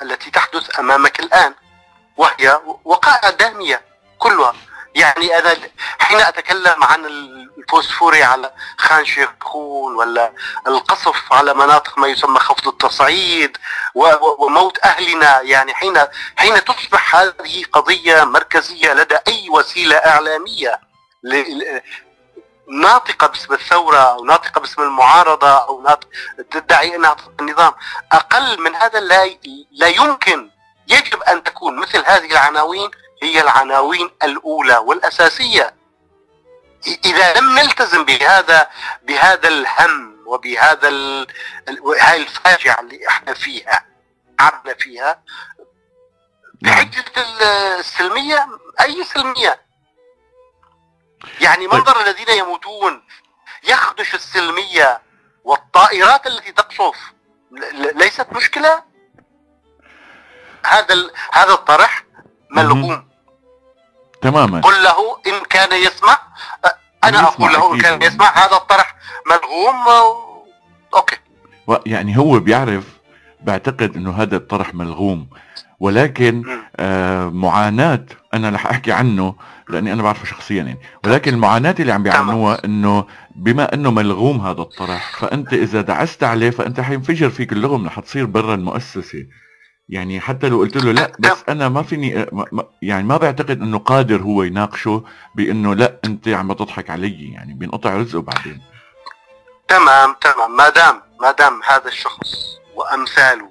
التي تحدث أمامك الآن وهي وقائع داميه كلها. يعني أنا حين أتكلم عن الفوسفوري على خان شيخون ولا القصف على مناطق ما يسمى خفض التصعيد وموت أهلنا يعني حين حين تصبح هذه قضية مركزية لدى أي وسيلة إعلامية ناطقة باسم الثورة أو ناطقة باسم المعارضة أو ناطق تدعي إنها النظام. أقل من هذا لا لا يمكن يجب أن تكون مثل هذه العناوين هي العناوين الأولى والأساسية. إذا لم نلتزم بهذا بهذا الهم وبهذا ال... هاي الفاجعة اللي إحنا فيها عبنا فيها بحجه السلمية أي سلمية؟ يعني طيب. منظر الذين يموتون يخدش السلمية والطائرات التي تقصف ليست مشكلة؟ هذا هذا الطرح ملغوم. تماما. قل له إن كان يسمع. أنا أقول له إن كان يسمع. هذا الطرح ملغوم أوكي. يعني هو بيعرف بعتقد إنه هذا الطرح ملغوم. ولكن آه معاناة أنا رح أحكي عنه لأني أنا بعرفه شخصيا يعني. ولكن المعاناة اللي عم بيعانوها إنه بما إنه ملغوم هذا الطرح فأنت إذا دعست عليه فأنت حينفجر فيك اللغم رح تصير برا المؤسسة. يعني حتى لو قلت له لا بس أنا ما فيني يعني ما بعتقد إنه قادر هو يناقشه بإنه لا أنت عم تضحك علي. يعني بينقطع رزقه بعدين. تمام تمام. ما دام ما دام هذا الشخص وأمثاله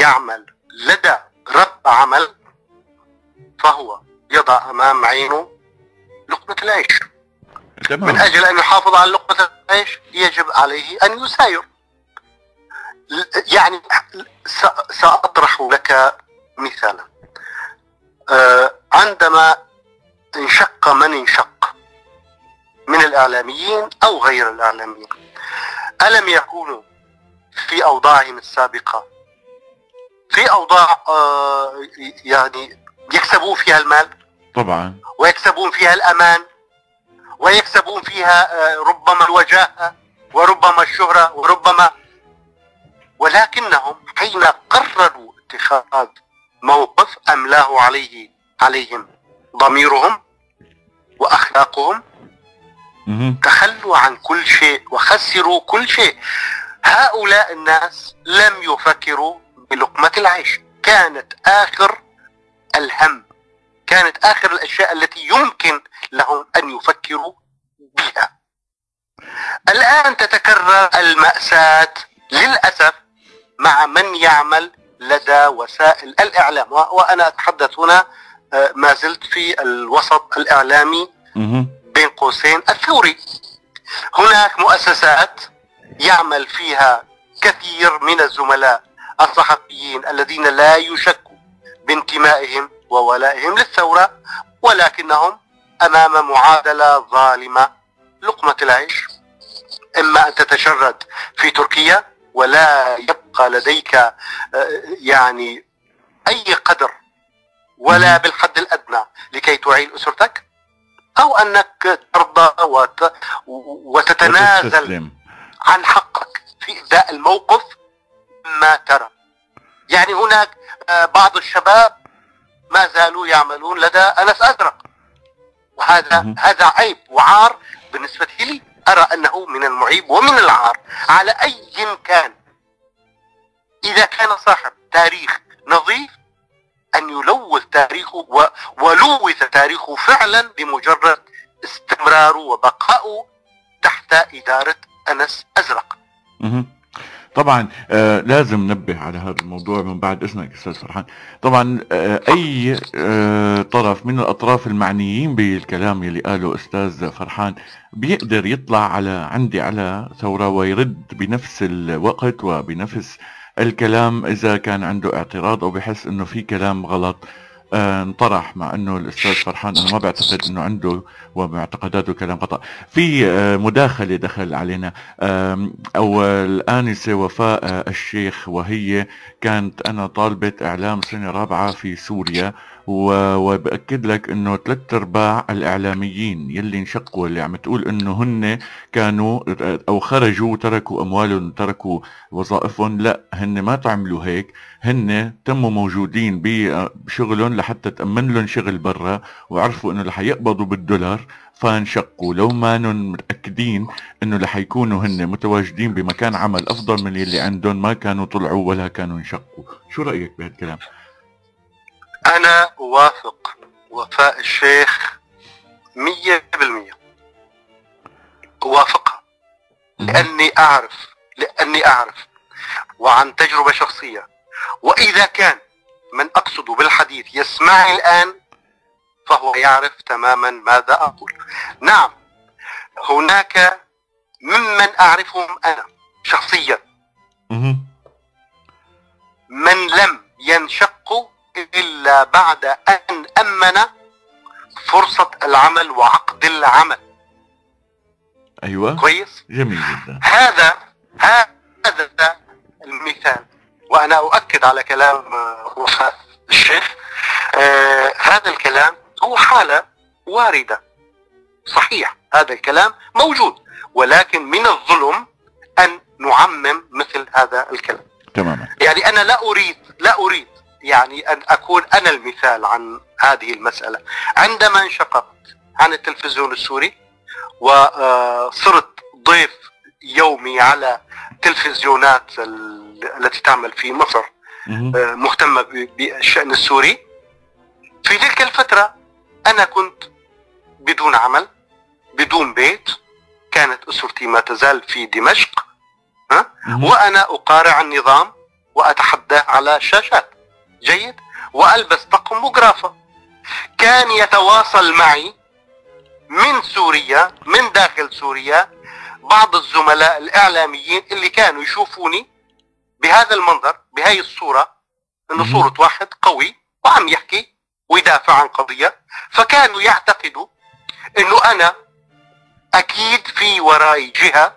يعمل لدى رب عمل فهو يضع أمام عينه لقمة العيش. تمام. من أجل أن يحافظ على لقمة العيش يجب عليه أن يساير. يعني سأطرح لك مثالا. آه، عندما انشق من انشق من الإعلاميين أو غير الإعلاميين ألم يكونوا في أوضاعهم السابقة؟ في أوضاع آه، يعني يكسبون فيها المال؟ طبعا. ويكسبون فيها الأمان ويكسبون فيها آه، ربما الوجاهة وربما الشهرة وربما ولكنهم حين قرروا اتخاذ موقف أملاه عليه عليهم ضميرهم وأخلاقهم مهم. تخلوا عن كل شيء وخسروا كل شيء. هؤلاء الناس لم يفكروا بلقمة العيش. كانت آخر الهم كانت آخر الأشياء التي يمكن لهم أن يفكروا بها الآن تتكرر المأساة للأسف مع من يعمل لدى وسائل الإعلام وأنا أتحدث هنا آه، ما زلت في الوسط الإعلامي. بين قوسين الثوري هناك مؤسسات يعمل فيها كثير من الزملاء الصحفيين الذين لا يشكوا بانتمائهم وولائهم للثورة ولكنهم أمام معادلة ظالمة. لقمة العيش. إما أن تتشرد في تركيا ولا يبقى لديك آه، يعني أي قدر ولا بالحد الأدنى لكي تعين أسرتك أو أنك ترضى وت... وتتنازل. عن حقك في إداء الموقف ما ترى. يعني هناك آه، بعض الشباب ما زالوا يعملون لدى أنس أزرق وهذا. هذا عيب وعار بالنسبة لي أرى أنه من المعيب ومن العار على أي كان إذا كان صاحب تاريخ نظيف أن يلوث تاريخه و... ولوث تاريخه فعلا بمجرد استمراره وبقائه تحت إدارة أنس أزرق. طبعا آه لازم ننبه على هذا الموضوع من بعد إذنك أستاذ فرحان. طبعا آه أي آه طرف من الأطراف المعنيين بالكلام يلي قاله أستاذ فرحان بيقدر يطلع على عندي على ثورة ويرد بنفس الوقت وبنفس الكلام إذا كان عنده اعتراض أو بحس إنه في كلام غلط. آه انطرح مع أنه الأستاذ فرحان أنا ما بعتقد أنه عنده ومعتقداته كلام خطأ. في آه مداخلة دخل علينا. أو الانسه وفاء آه، الشيخ وهي كانت أنا طالبة إعلام سنة رابعة في سوريا. و- وبأكد لك إنه ثلاث أرباع الإعلاميين يلي انشقوا اللي عم تقول إنه هن كانوا أو خرجوا وتركوا أموالهم وتركوا وظائفهم لا هن ما تعملوا هيك هن تموا موجودين بشغلهم لحتى تأمن لهم شغل برا وعرفوا إنه رح يقبضوا بالدولار فانشقوا. لو ما نن متأكدين إنه رح يكونوا هن متواجدين بمكان عمل أفضل من اللي عندهم ما كانوا طلعوا ولا كانوا انشقوا. شو رأيك بهالكلام؟ أنا أوافق وفاء الشيخ مية بالمية. أوافقها لأني أعرف لأني أعرف. وعن تجربة شخصية. وإذا كان من أقصد بالحديث يسمعني الآن فهو يعرف تماما ماذا أقول. نعم هناك ممن أعرفهم أنا شخصيا. من لم ينشقوا إلا بعد أن أمن فرصة العمل وعقد العمل. أيوه. كويس؟ جميل جدا. هذا هذا المثال. وأنا أؤكد على كلام آه، وفاء الشيخ. آه هذا الكلام هو حالة واردة. صحيح هذا الكلام موجود. ولكن من الظلم أن نعمم مثل هذا الكلام. تماما. يعني أنا لا أريد لا أريد يعني أن أكون أنا المثال عن هذه المسألة عندما انشققت عن التلفزيون السوري وصرت ضيف يومي على تلفزيونات ال- التي تعمل في مصر. آه، مهتمة ب- بالشأن السوري في تلك الفترة أنا كنت بدون عمل بدون بيت كانت أسرتي ما تزال في دمشق مهم. وأنا أقارع النظام وأتحداه على الشاشات جيد وألبس طقم مجرافة كان يتواصل معي من سوريا من داخل سوريا بعض الزملاء الإعلاميين اللي كانوا يشوفوني بهذا المنظر بهاي الصورة انه مهم. صورة واحد قوي وعم يحكي ويدافع عن قضية فكانوا يعتقدوا إنه أنا أكيد في وراي جهة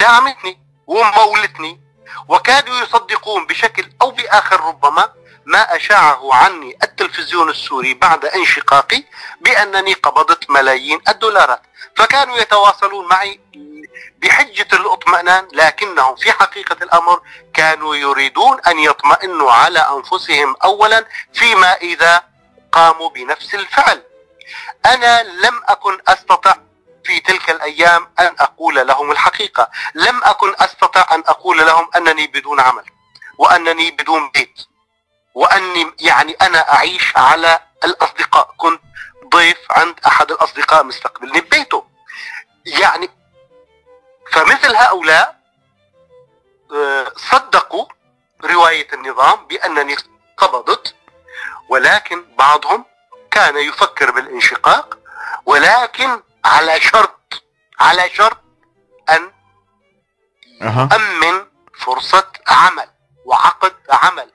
دعمتني ومولتني وكادوا يصدقون بشكل أو بآخر ربما ما أشاعه عني التلفزيون السوري بعد انشقاقي بأنني قبضت ملايين الدولارات. فكانوا يتواصلون معي بحجة الاطمئنان لكنهم في حقيقة الأمر كانوا يريدون أن يطمئنوا على أنفسهم أولا فيما إذا قاموا بنفس الفعل. أنا لم أكن أستطع في تلك الأيام أن أقول لهم الحقيقة. لم أكن أستطع أن أقول لهم أنني بدون عمل وأنني بدون بيت. وأني يعني أنا أعيش على الأصدقاء. كنت ضيف عند أحد الأصدقاء مستقبلني ببيته يعني فمثل هؤلاء آه، صدقوا رواية النظام بأنني قبضت ولكن بعضهم كان يفكر بالانشقاق ولكن على شرط على شرط أن يؤمن فرصة عمل وعقد عمل.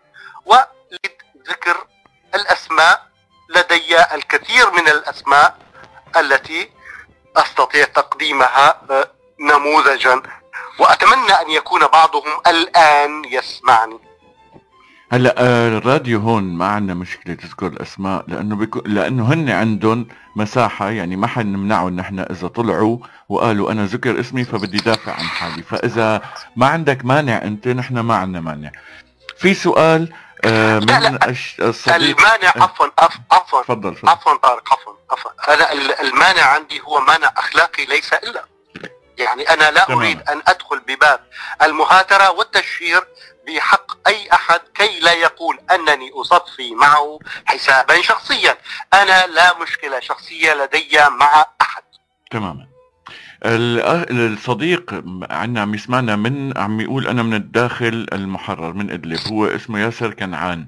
ولذكر الأسماء لدي الكثير من الأسماء التي أستطيع تقديمها نموذجا وأتمنى أن يكون بعضهم الآن يسمعني. هلا آه، الراديو هون ما عندنا مشكلة تذكر الأسماء لأنه بيكو لأنه هن عندهم مساحة يعني ما حنمنعهم نحن إذا طلعوا وقالوا أنا ذكر اسمي فبدي دافع عن حالي. فإذا ما عندك مانع أنت نحن ما عندنا مانع. في سؤال آه، من لا لا المانع آه، عفوا عفوا. تفضل عفوا طارق عفوا عفوا. أنا المانع عندي هو مانع أخلاقي ليس إلا. يعني أنا لا تمام. أريد أن أدخل بباب المهاترة والتشهير بحق أي أحد كي لا يقول أنني أصفي معه حسابا شخصيا. أنا لا مشكلة شخصية لدي مع أحد. تماما. الصديق عنا عم يسمعنا من عم يقول أنا من الداخل المحرر من إدلب هو اسمه ياسر كنعان.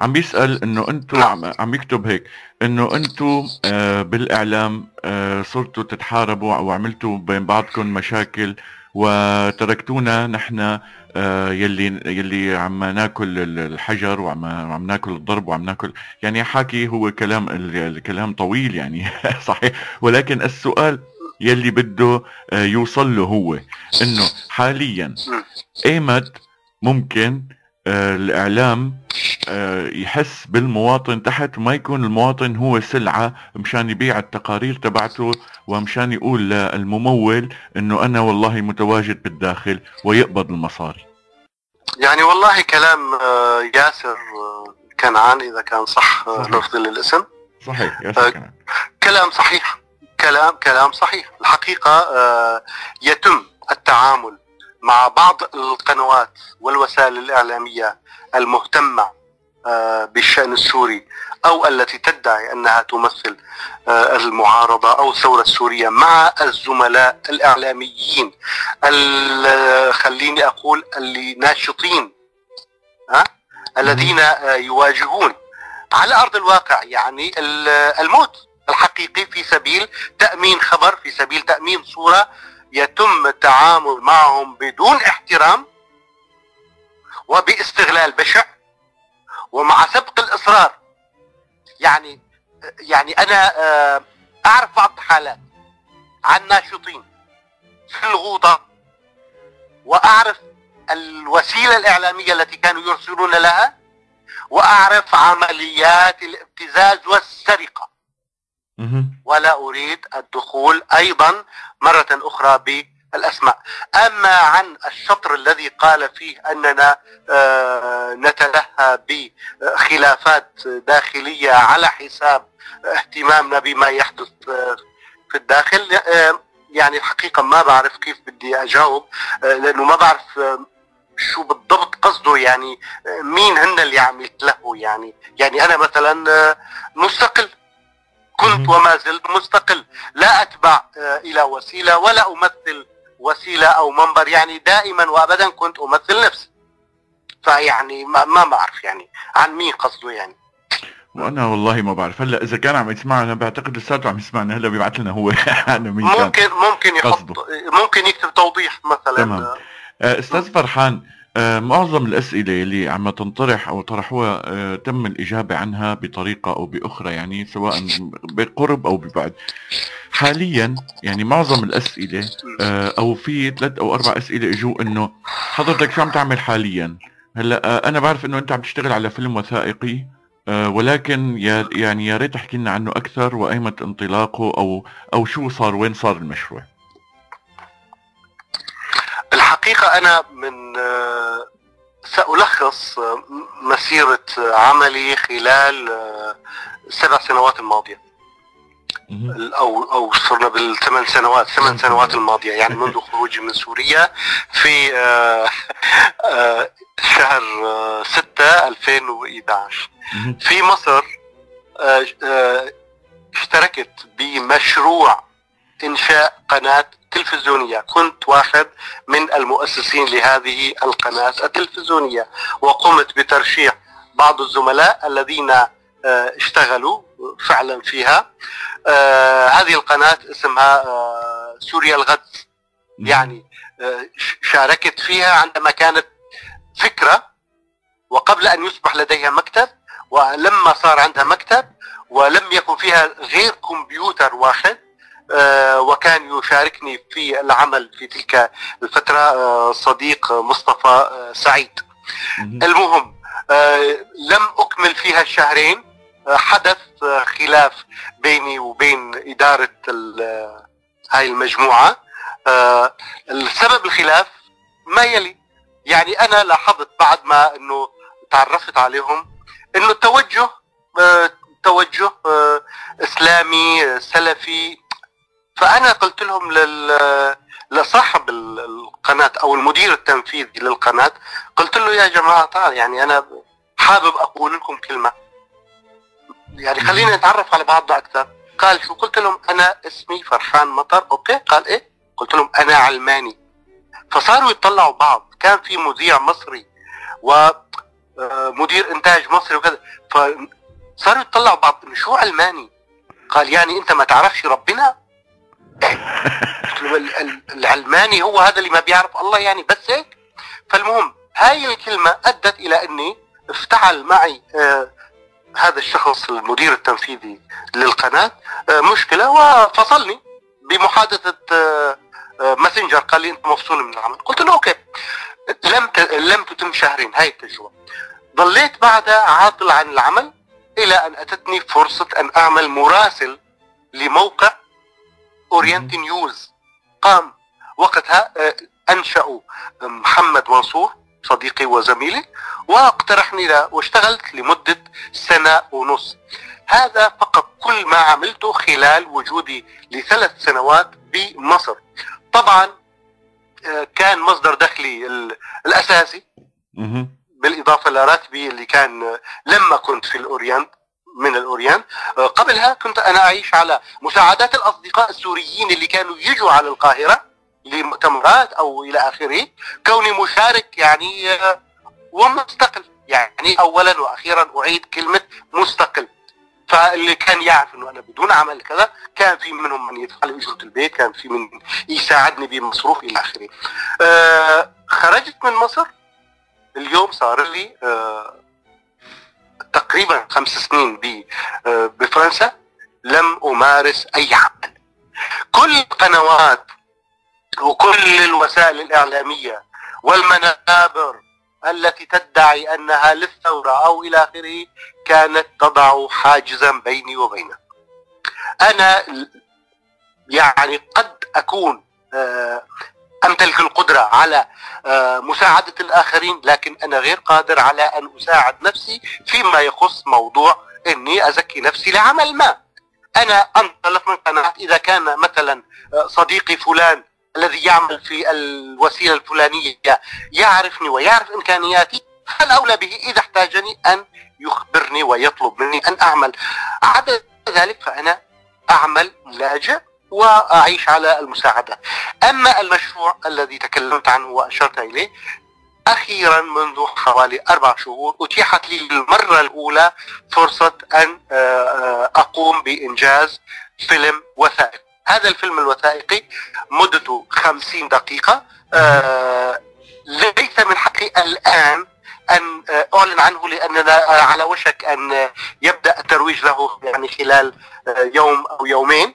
عم بيسأل إنه أنتم عم, عم يكتب هيك إنه أنتم آه بالإعلام آه صرتوا تتحاربوا أو عملتوا بين بعضكم مشاكل وتركتونا نحن آه يلي يلي عم ناكل الحجر وعم عم ناكل الضرب وعم ناكل يعني حكي هو كلام الكلام طويل يعني صحيح ولكن السؤال يلي بده آه، يوصل له هو. إنه حاليا ايمت ممكن آه، الإعلام آه، يحس بالمواطن تحت وما يكون المواطن هو سلعة مشان يبيع التقارير تبعته ومشان يقول للممول إنه أنا والله متواجد بالداخل ويقبض المصاري. يعني والله كلام ياسر كنعان إذا كان صح لفظ للاسم. صحيح ياسر كنعان. كلام صحيح. كلام كلام صحيح. الحقيقة آه، يتم التعامل مع بعض القنوات والوسائل الإعلامية المهتمة آه، بالشأن السوري أو التي تدعي أنها تمثل آه، المعارضة أو الثورة السورية مع الزملاء الإعلاميين. خليني أقول اللي ناشطين الذين يواجهون على أرض الواقع يعني الموت. الحقيقي في سبيل تأمين خبر في سبيل تأمين صورة يتم التعامل معهم بدون احترام وباستغلال بشع ومع سبق الإصرار. يعني يعني أنا آه، أعرف بعض الحالات عن ناشطين في الغوطة وأعرف الوسيلة الإعلامية التي كانوا يرسلون لها وأعرف عمليات الابتزاز والسرقة. ولا أريد الدخول أيضا مرة أخرى بالأسماء. أما عن الشطر الذي قال فيه أننا آه، نتلهى بخلافات داخلية على حساب اهتمامنا بما يحدث آه، في الداخل آه، يعني الحقيقة ما بعرف كيف بدي أجاوب لأنه ما بعرف شو بالضبط قصده يعني مين هن اللي عم يتلهوا يعني. يعني أنا مثلا مستقل. كنت وما زلت مستقل. لا أتبع آه، إلى وسيلة ولا أمثل وسيلة أو منبر. يعني دائما وأبدا كنت أمثل نفسي. فيعني ما, ما بعرف يعني عن مين قصده يعني. وأنا والله ما بعرف. هلأ إذا كان عم يسمعنا بعتقد لساته عم يسمعنا. هلأ بيبعث لنا هو. أنا مين ممكن ممكن يحط ممكن يكتب توضيح مثلا. تمام. آه، أستاذ فرحان معظم الأسئلة اللي عم تنطرح أو طرحوها آه، تم الإجابة عنها بطريقة أو بأخرى يعني سواء بقرب أو ببعد. حاليا يعني معظم الأسئلة آه، أو في ثلاث أو أربع أسئلة إجوا إنه حضرتك شو عم تعمل حاليا؟ هلأ آه، أنا بعرف إنه أنت عم تشتغل على فيلم وثائقي آه، ولكن يا يعني يا ريت تحكي لنا عنه أكثر وايمة انطلاقه أو أو شو صار وين صار المشروع؟ الحقيقة أنا من سألخص مسيرة عملي خلال السبع سنوات الماضية. أو أو صرنا بالثمان سنوات ثمان سنوات الماضية. يعني منذ خروجي من سوريا في آه، آه، شهر 6 آه، 2011 في مصر اشتركت بمشروع إنشاء قناة تلفزيونيه كنت واحد من المؤسسين لهذه القناة التلفزيونية وقمت بترشيح بعض الزملاء الذين اشتغلوا فعلا فيها. آه هذه القناة اسمها آه سوريا الغد. يعني آه شاركت فيها عندما كانت فكرة وقبل أن يصبح لديها مكتب ولما صار عندها مكتب ولم يكن فيها غير كمبيوتر واحد. آه وكان يشاركني في العمل في تلك الفترة آه صديق مصطفى آه سعيد. المهم آه لم أكمل فيها الشهرين حدث خلاف بيني وبين إدارة هاي المجموعة. آه، السبب الخلاف ما يلي. يعني أنا لاحظت بعد ما أنه تعرفت عليهم أنه التوجه آه، توجه آه، إسلامي سلفي فأنا قلت لهم لل لصاحب القناة أو المدير التنفيذي للقناة قلت له يا جماعة يعني أنا حابب أقول لكم كلمة. يعني خلينا نتعرف على بعضنا أكثر. قال شو؟ قلت لهم أنا اسمي فرحان مطر. أوكي؟ قال إيه؟ قلت لهم أنا علماني. فصاروا يطلعوا بعض. كان في مذيع مصري ومدير آه، إنتاج مصري وكذا. فصاروا يطلعوا بعض. شو علماني؟ قال يعني أنت ما تعرفش ربنا؟ العلماني هو هذا اللي ما بيعرف الله يعني بس هيك. فالمهم هاي الكلمة أدت إلى أني افتعل معي آه هذا الشخص المدير التنفيذي للقناة آه، مشكلة وفصلني بمحادثة آه، آه، Messenger. قال لي أنت مفصول من العمل؟ قلت له okay. لم لم تتم شهرين هاي التجربة. ظليت بعدها عاطل عن العمل إلى أن أتتني فرصة أن أعمل مراسل لموقع Orient News. قام وقتها انشأوا محمد منصور صديقي وزميلي واقترحني له واشتغلت لمدة سنة ونص. هذا فقط كل ما عملته خلال وجودي لثلاث سنوات بمصر. طبعا آه، كان مصدر دخلي الأساسي. بالإضافة لراتبي اللي كان لما كنت في الأورينت. من الأورينت آه، قبلها كنت أنا أعيش على مساعدات الأصدقاء السوريين اللي كانوا يجوا على القاهرة لمؤتمرات أو إلى آخره. كوني مشارك يعني آه، ومستقل. يعني اولا وأخيرا أعيد كلمة مستقل. فاللي كان يعرف إنه أنا بدون عمل كذا كان في منهم من يدفع لي اجره البيت كان في من يساعدني بمصروف إلى آخره. آه خرجت من مصر. اليوم صار لي آه تقريبا خمس سنين آه بفرنسا لم أمارس أي عمل. كل القنوات وكل الوسائل الإعلامية والمنابر التي تدعي أنها للثورة أو إلى آخره كانت تضع حاجزا بيني وبينه. أنا يعني قد أكون أمتلك القدرة على آه، مساعدة الآخرين لكن أنا غير قادر على أن أساعد نفسي فيما يخص موضوع أني أزكي نفسي لعمل ما. أنا أنطلق من قناعة إذا كان مثلا آه، صديقي فلان الذي يعمل في الوسيلة الفلانية يعرفني ويعرف إمكانياتي فالأولى به إذا احتاجني أن يخبرني ويطلب مني أن أعمل. عدا ذلك فأنا أعمل لاجئ وأعيش على المساعدة. أما المشروع الذي تكلمت عنه وأشرت إليه أخيرا منذ حوالي أربع شهور أتيحت لي للمره الأولى فرصة أن آه، آه، أقوم بإنجاز فيلم وثائقي. هذا الفيلم الوثائقي مدته خمسين دقيقة آه ليس من حقي الآن أن آه، أعلن عنه لأننا على وشك أن يبدأ الترويج له يعني خلال يوم أو يومين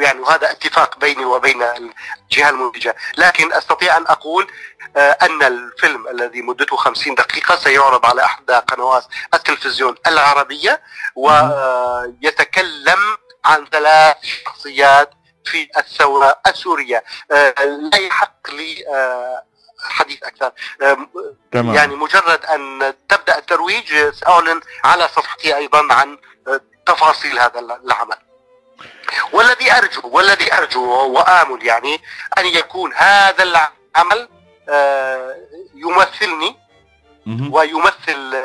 يعني وهذا اتفاق بيني وبين الجهة المنتجة. لكن أستطيع أن أقول أن الفيلم الذي مدته 50 دقيقة سيعرض على احدى قنوات التلفزيون العربية ويتكلم عن ثلاث شخصيات في الثورة السورية. لا يحق لي حديث أكثر. تمام. يعني مجرد أن تبدأ الترويج سأعلن على صفحتي أيضا عن تفاصيل هذا العمل. والذي أرجو والذي أرجو وامل يعني أن يكون هذا العمل يمثلني ويمثل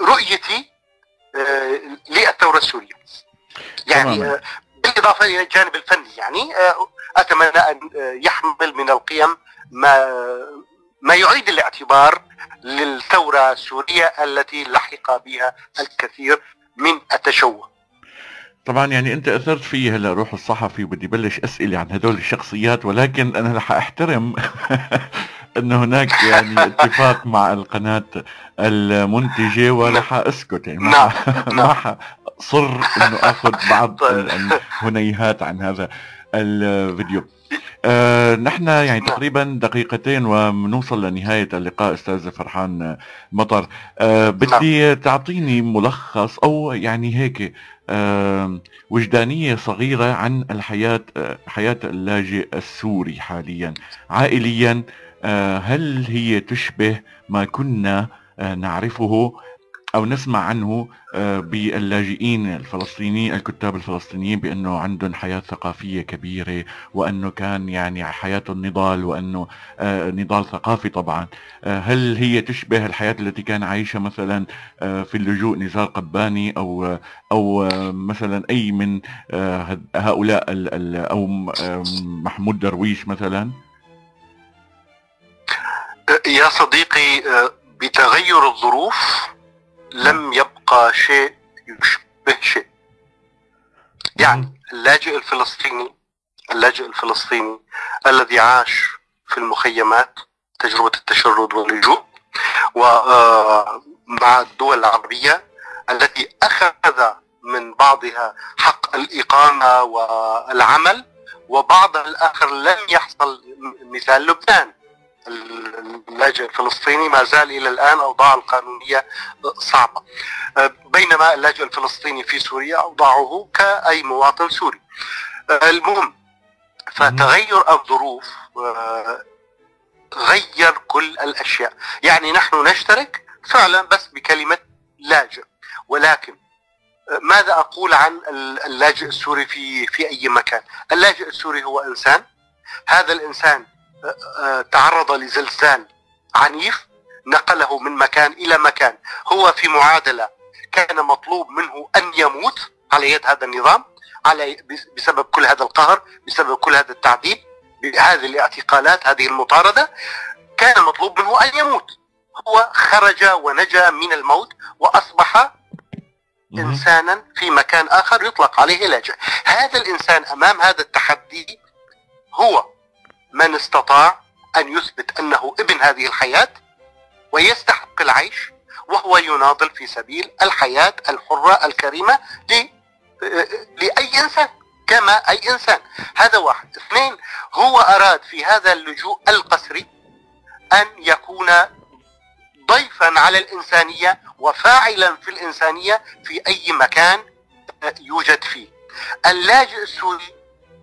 رؤيتي للثورة السورية. يعني بالإضافة إلى الجانب الفني يعني أتمنى أن يحمل من القيم ما ما يعيد الاعتبار للثورة السورية التي لحق بها الكثير من التشوه طبعا يعني أنت أثرت في هلأ روح الصحفي وبدي بلش أسئلة عن هدول الشخصيات ولكن أنا رح أحترم انه هناك يعني اتفاق مع القناة المنتجة ورح أسكت. يعني ما ما صر إنه آخذ بعض الهنيهات عن هذا الفيديو. آه نحن يعني نعم. تقريبا دقيقتين وبنوصل لنهاية اللقاء أستاذ فرحان مطر. آه بدي نعم. تعطيني ملخص أو يعني هيك وجدانية صغيرة عن الحياة آه حياة اللاجئ السوري حاليا. عائليا آه هل هي تشبه ما كنا آه نعرفه أو نسمع عنه آه، باللاجئين الفلسطينيين الكتاب الفلسطينيين بأنه عندهم حياة ثقافية كبيرة وأنه كان يعني حياتهم نضال وأنه آه، نضال ثقافي طبعا. آه، هل هي تشبه الحياة التي كان عايشها مثلا في اللجوء نزار قباني أو أو مثلا أي من هؤلاء أو محمود درويش مثلا؟ يا صديقي بتغير الظروف لم يبقى شيء يشبه شيء. يعني اللاجئ الفلسطيني اللاجئ الفلسطيني الذي عاش في المخيمات تجربة التشرد واللجوء ومع الدول العربية التي أخذ من بعضها حق الإقامة والعمل وبعض الآخر لم يحصل مثال لبنان. اللاجئ الفلسطيني ما زال إلى الآن أوضاع القانونية صعبة. بينما اللاجئ الفلسطيني في سوريا أوضاعه كأي مواطن سوري. المهم فتغير الظروف غير كل الأشياء. يعني نحن نشترك فعلا بس بكلمة لاجئ. ولكن ماذا أقول عن اللاجئ السوري في في أي مكان؟ اللاجئ السوري هو إنسان. هذا الإنسان تعرض لزلزال عنيف نقله من مكان إلى مكان. هو في معادلة كان مطلوب منه أن يموت على يد هذا النظام على بسبب كل هذا القهر بسبب كل هذا التعذيب بهذه الاعتقالات هذه المطاردة كان مطلوب منه أن يموت. هو خرج ونجا من الموت وأصبح إنسانا في مكان آخر يطلق عليه لاجئ هذا الإنسان أمام هذا التحدي هو من استطاع أن يثبت أنه ابن هذه الحياة ويستحق العيش وهو يناضل في سبيل الحياة الحرة الكريمة لأي إنسان كما أي إنسان. هذا واحد. اثنين هو أراد في هذا اللجوء القسري أن يكون ضيفا على الإنسانية وفاعلا في الإنسانية في أي مكان يوجد فيه. اللاجئ السوري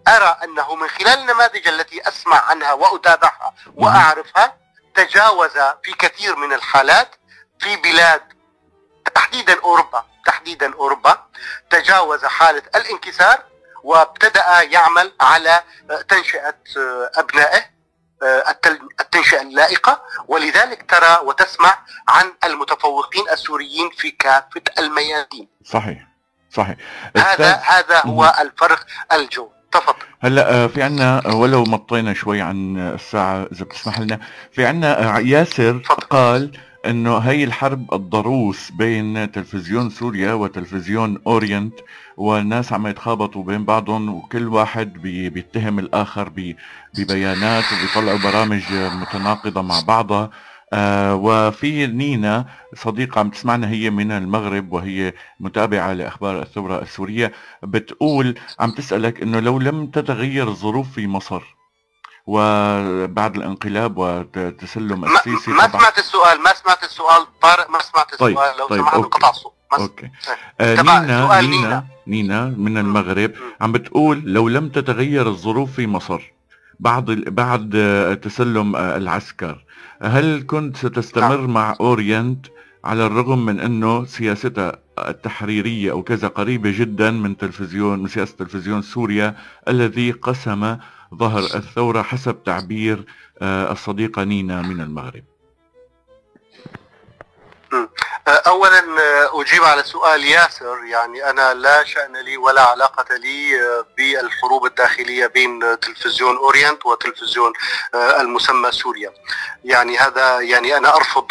أرى أنه من خلال النماذج التي أسمع عنها وأتابعها وأعرفها تجاوز في كثير من الحالات في بلاد تحديدا أوروبا تحديدا أوروبا تجاوز حالة الانكسار وابتدأ يعمل على تنشئة أبنائه التنشئة اللائقة. ولذلك ترى وتسمع عن المتفوقين السوريين في كافة الميادين. صحيح صحيح. هذا هذا هو الفرق الجو تفضل هلا آه، في عنا آه، ولو مطينا شوي عن الساعة إذا بتسمح لنا. في عنا آه، ياسر فضل. قال إنه هي الحرب الضروس بين تلفزيون سوريا وتلفزيون أورينت والناس عم يتخابطوا بين بعضهم وكل واحد بي بيتهم الآخر ببيانات وبيطلعوا برامج متناقضة مع بعضها. آه وفي نينا صديقة عم تسمعنا هي من المغرب وهي متابعة لأخبار الثورة السورية بتقول عم تسألك أنه لو لم تتغير الظروف في مصر وبعد الانقلاب وتسلم السيسي ما, ما سمعت السؤال ما سمعت السؤال طارق ما سمعت طيب، السؤال طيب لو طيب سمحت انقطع الصوت. okay. آه نينا نينا نينا. من المغرب عم بتقول لو لم تتغير الظروف في مصر بعد بعد تسلم العسكر هل كنت ستستمر نعم. مع Orient على الرغم من أنه سياستها التحريرية أو كذا قريبة جدا من تلفزيون من سياسة تلفزيون سوريا الذي قسم ظهر الثورة حسب تعبير آه، الصديقة نينا من المغرب اولا أجيب على سؤال ياسر. يعني أنا لا شأن لي ولا علاقة لي بالحروب الداخلية بين تلفزيون أورينت وتلفزيون المسمى سوريا. يعني هذا يعني أنا أرفض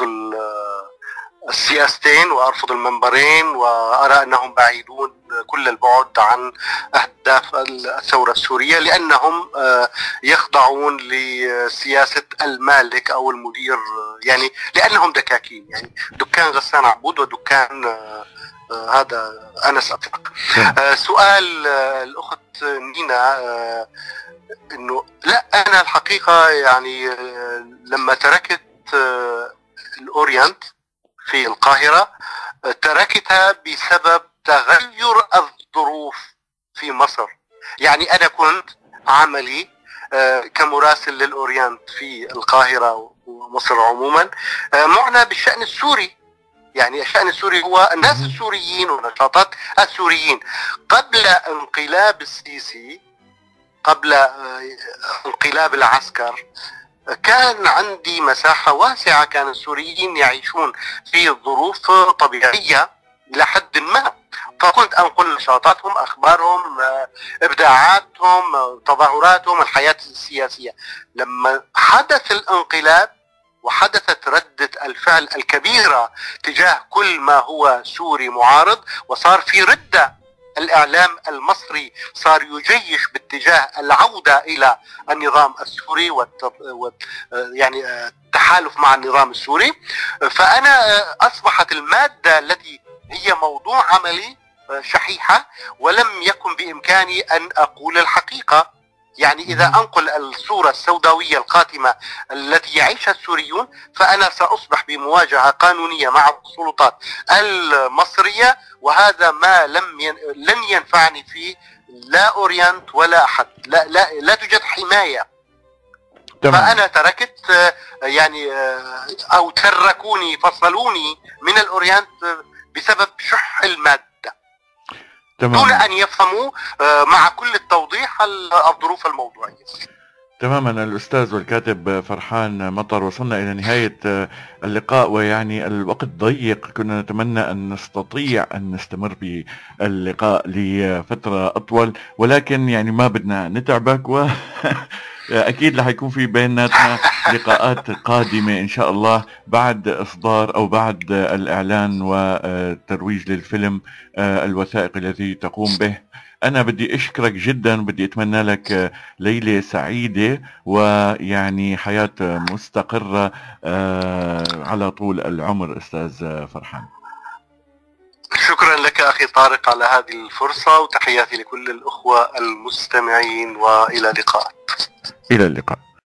السياستين وأرفض المنبرين وأرى أنهم بعيدون كل البعد عن أهداف الثورة السورية لأنهم آه، يخضعون لسياسة المالك أو المدير يعني لأنهم دكاكين يعني دكان غسان عبود ودكان آه، آه، هذا أنس افرق سؤال الأخت نينا إنه لا أنا الحقيقة يعني لما تركت الاورينت في القاهرة تركتها بسبب تغير الظروف في مصر. يعني أنا كنت عملي آه، كمراسل للأورينت في القاهرة ومصر عموما. آه، معنى بالشأن السوري. يعني الشأن السوري هو الناس السوريين ونشاطات السوريين. قبل انقلاب السيسي قبل آه، انقلاب العسكر كان عندي مساحة واسعة كان السوريين يعيشون في ظروف طبيعية إلى حد ما. فكنت أنقل نشاطاتهم أخبارهم إبداعاتهم تظاهراتهم الحياة السياسية. لما حدث الانقلاب وحدثت ردة الفعل الكبيرة تجاه كل ما هو سوري معارض وصار في ردة الإعلام المصري صار يجيش باتجاه العودة إلى النظام السوري والت... يعني التحالف مع النظام السوري. فأنا أصبحت المادة التي هي موضوع عملي شحيحة ولم يكن بإمكاني أن أقول الحقيقة. يعني إذا أنقل الصورة السوداوية القاتمة التي يعيشها السوريون فأنا سأصبح بمواجهة قانونية مع السلطات المصرية وهذا ما لم ين... لن ينفعني فيه لا أورينت ولا أحد. لا, لا, لا توجد حماية. تمام. فأنا تركت يعني أو تركوني فصلوني من الأورينت بسبب شح المادة. تمام. دون أن يفهموا آه، مع كل التوضيح الظروف الموضوعية تماما الأستاذ والكاتب فرحان مطر وصلنا إلى نهاية آه، اللقاء ويعني الوقت ضيق كنا نتمنى أن نستطيع أن نستمر باللقاء لفترة أطول ولكن يعني ما بدنا نتعبك و أكيد رح يكون في بيناتنا لقاءات قادمة إن شاء الله بعد إصدار أو بعد الإعلان والترويج للفيلم آه، الوثائقي الذي تقوم به. أنا بدي أشكرك جدا بدي أتمنى لك ليلة سعيدة ويعني حياة مستقرة آه، على طول العمر أستاذ فرحان. شكرا لك أخي طارق على هذه الفرصة وتحياتي لكل الأخوة المستمعين وإلى اللقاء. إلى اللقاء.